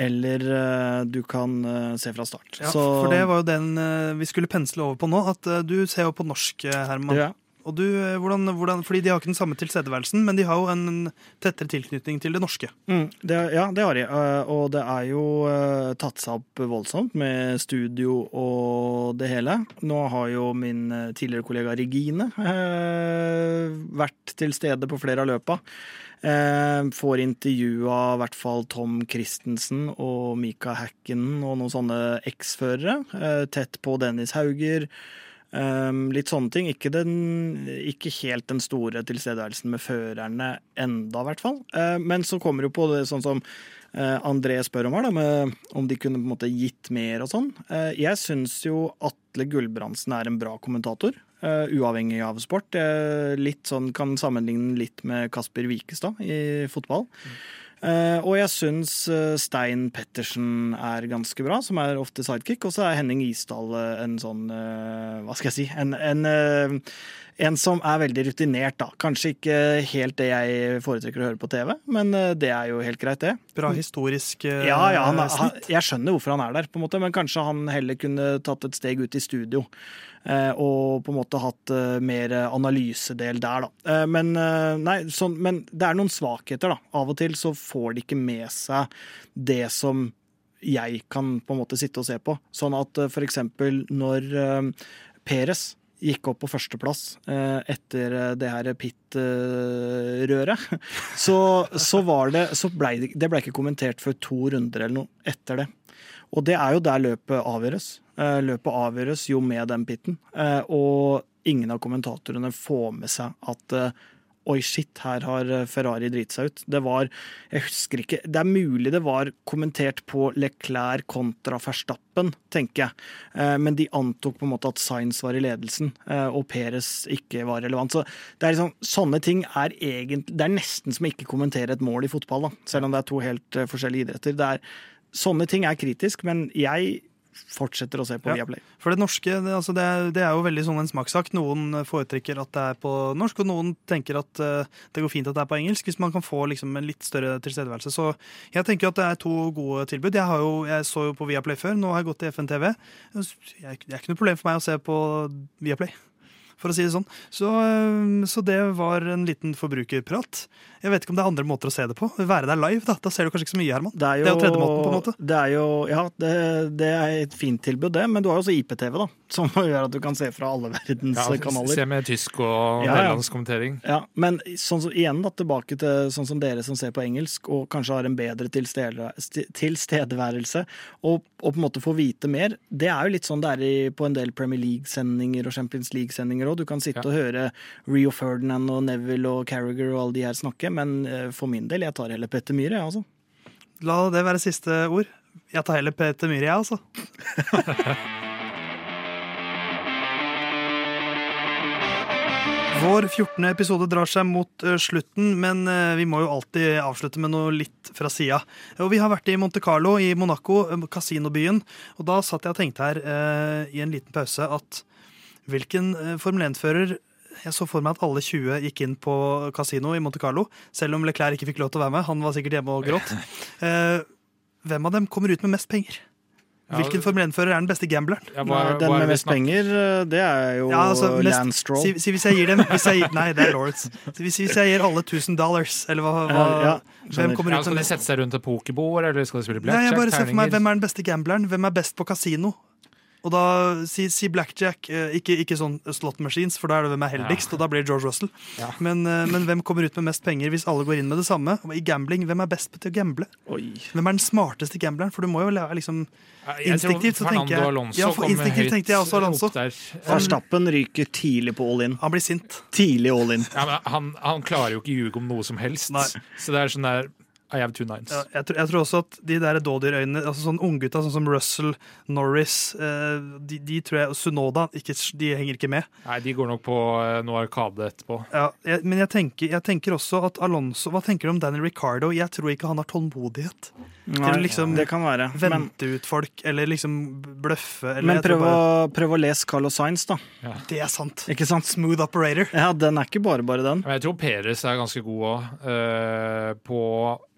eller du kan se fra start. Ja, Så- For det var jo den vi skulle pensle over på nå. At du ser jo på norsk, Herman. Ja. Og du, eh, hvordan, hvordan, fordi de har ikke den samme tilstedeværelsen, men de har jo en tettere tilknytning til det norske. Mm, det, ja, det har de. eh, Og det er jo eh, tatt seg opp voldsomt med studio og det hele. Nå har jo min tidligere kollega Regine vært til stede på flere av løpa. Får intervjua i hvert fall Tom Christensen og Mika Hacken og noen sånne eksførere. Tett på Dennis Hauger. Um, litt sånne ting. Ikke, den, ikke helt den store tilstedeværelsen med førerne enda, i hvert fall. Uh, men så kommer jo på det sånn som uh, André spør om her, da, med, om de kunne på en måte gitt mer og sånn. Uh, jeg syns jo Atle Gulbrandsen er en bra kommentator. uh, uavhengig av sport. Litt sånn, kan sammenligne litt med Kasper Wikestad i fotball. Eh, og jeg syns eh, Stein Pettersen er ganske bra, som er ofte sidekick. Og så er Henning Isdal eh, en sånn eh, Hva skal jeg si? En, en, eh, en som er veldig rutinert, da. Kanskje ikke helt det jeg foretrekker å høre på TV, men eh, det er jo helt greit, det. Bra historisk eh, Ja, ja, han, han, snitt. jeg skjønner hvorfor han er der, på en måte, men kanskje han heller kunne tatt et steg ut i studio. Eh, Og på en måte hatt eh, mer analysedel der, da. Eh, Men, nei, sånn, men det er noen svakheter, da. Av og til så får de ikke med seg det som jeg kan på en måte sitte og se på. Sånn at f.eks. når Peres gikk opp på førsteplass etter det her pit-røret, så, så var det så ble det, det ble ikke kommentert før to runder eller noe etter det. Og det er jo der løpet avgjøres. Eh, løpet avgjøres jo med den pitten. Eh, og ingen av kommentatorene får med seg at eh, Oi, shit, her har Ferrari driti seg ut. Det var Jeg husker ikke Det er mulig det var kommentert på Leclerc kontra Verstappen, tenker jeg. Men de antok på en måte at Sainz var i ledelsen, og Perez ikke var relevant. Så det er liksom, sånne ting er egentlig Det er nesten som å ikke kommentere et mål i fotball, da. Selv om det er to helt forskjellige idretter. Det er, sånne ting er kritisk, men jeg fortsetter å se på Ja. Viaplay. For det norske, det, altså det, er- det er jo veldig sånn en smakssak. Noen foretrekker at det er på norsk, og noen tenker at uh, det går fint at det er på engelsk, hvis man kan få liksom en litt større tilstedeværelse. Så jeg tenker at det er to gode tilbud. Jeg, har jo, jeg så jo på Viaplay før, nå har jeg gått til FNTV. Det er ikke noe problem for meg å se på Viaplay, for å si det sånn. Så, eh, så det var en liten forbrukerprat. Jeg vet ikke om det er andre måter å se det på. Være der live, da. Da ser du kanskje ikke så mye, Herman. Det er jo, Det er jo tredjemåten, på en måte. Det er jo, ja, det, det er et fint tilbud, det. Men du har jo også IPTV, da. Som gjør at du kan se fra alle verdens Ja, kanaler. Se med tysk og Ja, ja. kommentering. Ja, Men sånn som, igjen da, tilbake til sånn som dere som ser på engelsk, og kanskje har en bedre tilstedeværelse, og, og på en måte får vite mer. Det er jo litt sånn det er i, på en del Premier League-sendinger og Champions League-sendinger òg. Du kan sitte Ja. og høre Rio Ferdinand og Neville og Carriager og alle de her snakke, men eh, for min del, jeg tar heller Petter Myhre, jeg, altså. La det være siste ord. Jeg tar heller Petter Myhre, jeg, altså. Vår 14. episode drar seg mot eh, slutten, men eh, vi må jo alltid avslutte med noe litt fra sida. Og vi har vært i Monte Carlo i Monaco, kasinobyen, og da satt jeg og tenkte her eh, i en liten pause at hvilken eh, Formel 1-fører jeg så for meg at alle 20 gikk inn på kasino i Monte Carlo, selv om Leclerc ikke fikk lov til å være med. Han var sikkert hjemme og gråt. Eh, hvem av dem kommer ut med mest penger? Hvilken Formel 1-fører er den beste gambleren? Ja, hva, Nei, Den med mest penger, eh, det er jo Ja, altså, mest-. Si, si hvis jeg gir dem hvis jeg, Nei, det er Lawrence. Si Hvis, hvis jeg gir alle 1000 dollars, eller hva, hva Ja, ja, Hvem kommer Ja, ut skal de sette seg rundt et pokerbord, eller skal de spille Nei, jeg bare ser for meg? Hvem er den beste gambleren? Hvem er best på kasino? Og da si, si blackjack, eh, ikke, ikke sånn slot machines, for da er det hvem er heldigst, og da blir George Russell. Ja. Men, eh, men hvem kommer ut med mest penger hvis alle går inn med det samme? Og I gambling, hvem er best til å gamble? Oi. Hvem er den smarteste gambleren? For du må jo liksom Ja, Instinktivt så tenker jeg- Ja, for instinktivt tenkte jeg også Alonso. opp. Verstappen ryker tidlig på all in. Han blir sint. Tidlig all in. Ja, men han, han klarer jo ikke ljuge om noe som helst. Nei. Så det er sånn der I have two nines. Ja, jeg, tror, jeg tror også at de der dådyrøynene, altså sånn unggutta sånn som Russell, Norris, eh, de, de tror jeg, Sunoda, ikke, de henger ikke med. Nei, de går nok på eh, noe Arkade etterpå. Ja, jeg, men jeg tenker, jeg tenker også at Alonso Hva tenker du om Danny Ricardo? Jeg tror ikke han har tålmodighet Nei, liksom det kan være. Men, vente ut folk, eller liksom bløffe. Eller men prøv, bare, å, prøv å lese Carlos Sainz, da. Ja. Det er sant. Ikke sant? Smooth operator. Ja, den er ikke bare bare den. Men jeg tror Peres er ganske god òg. på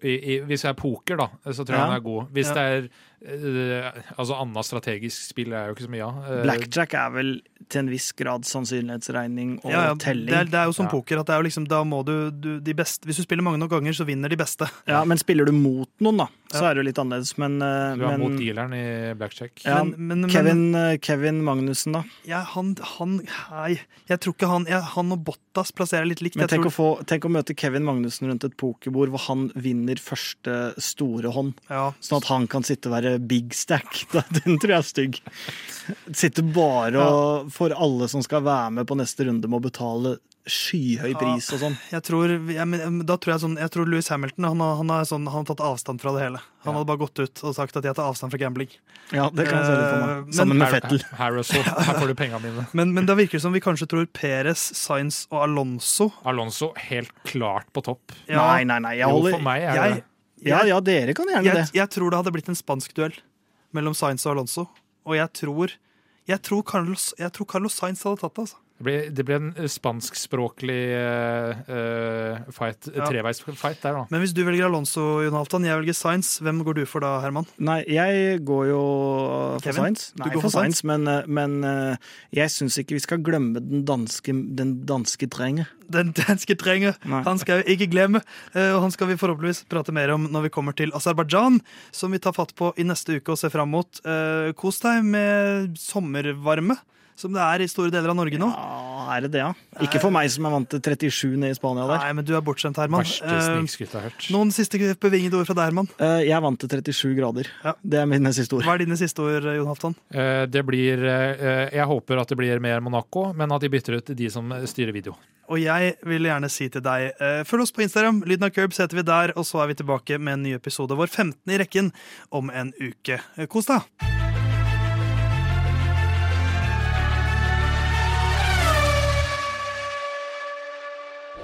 i, i, Hvis det er poker, da, så tror jeg Ja. han er god. Hvis Ja. det er Altså annet strategisk spill er jo ikke så mye av. Eh, Blackjack er vel til en viss grad sannsynlighetsregning og Ja, ja, telling. det, er, det er jo som Ja. poker. at det er jo liksom, da må du, du de beste, Hvis du spiller mange nok ganger, så vinner de beste. Ja, Men spiller du mot noen, da, så Ja. er det jo litt annerledes. Men, eh, Du er mot dealeren i blackjack. Ja, Men- men- men- Kevin, eh, Kevin Magnussen, da. Ja, han, han Nei, jeg tror ikke han Han og Bottas plasserer litt likt. Men Jeg tenk, tror, å få, tenk å møte Kevin Magnussen rundt et pokerbord hvor han vinner første store hånd. ja, Sånn at han kan sitte og være big stack. Da- Den tror jeg er stygg. Sitter bare og For alle som skal være med på neste runde, må betale skyhøy pris og sånn. jeg tror, jeg, da tror jeg sånn Jeg tror Louis Hamilton han har, han har, sånn, han har tatt avstand fra det hele. Han hadde bare gått ut og sagt at jeg tar avstand fra gambling. Ja, det kan jeg se litt for Eh, meg. men- Sammen med Fettel. her, her får du pengene dine. Men, men da virker det som vi kanskje tror Perez, Sainz og Alonso. Alonso helt klart på topp. Ja, Nei, nei, nei. Jeg Jo, for meg er jeg, det Ja, ja, dere kan gjerne jeg, det. jeg tror det hadde blitt en spansk duell mellom Sainz og Alonso. Og jeg tror jeg tror Carlos, jeg tror Carlos Sainz hadde tatt det. altså. Det ble, det ble en spanskspråklig uh, fight, Ja. treveisfight der, da. Men hvis du velger Alonso, Jon Halvdan, jeg velger Science, hvem går du for da, Herman? Nei, jeg går jo for Kevin? Science. Du Nei, går for for? Science, men, eh, men eh, jeg syns ikke vi skal glemme den danske, den danske trenger. Den danske trenger. Nei. Han skal vi ikke glemme, eh, og han skal vi forhåpentligvis prate mer om når vi kommer til Aserbajdsjan, som vi tar fatt på i neste uke og ser fram mot. Eh, Kos deg med sommervarme, som det er i store deler av Norge nå. Ja, er det det, ja? Ikke for meg som er vant til 37 nede i Spania der. Nei, men du er bortskjemt, Herman. Eh. Noen siste bevingede ord fra deg, Herman? Eh, Jeg er vant til 37 grader. Ja. Det er mine siste ord. Hva er dine siste ord, Jon Halvdan? Eh, Det blir eh, Jeg håper at det blir mer Monaco, men at de bytter ut de som styrer video. Og jeg vil gjerne si til deg, eh, følg oss på Instagram. Lyden av Curbs heter vi der, og så er vi tilbake med en ny episode, vår 15. i rekken, om en uke. Eh, Kos deg!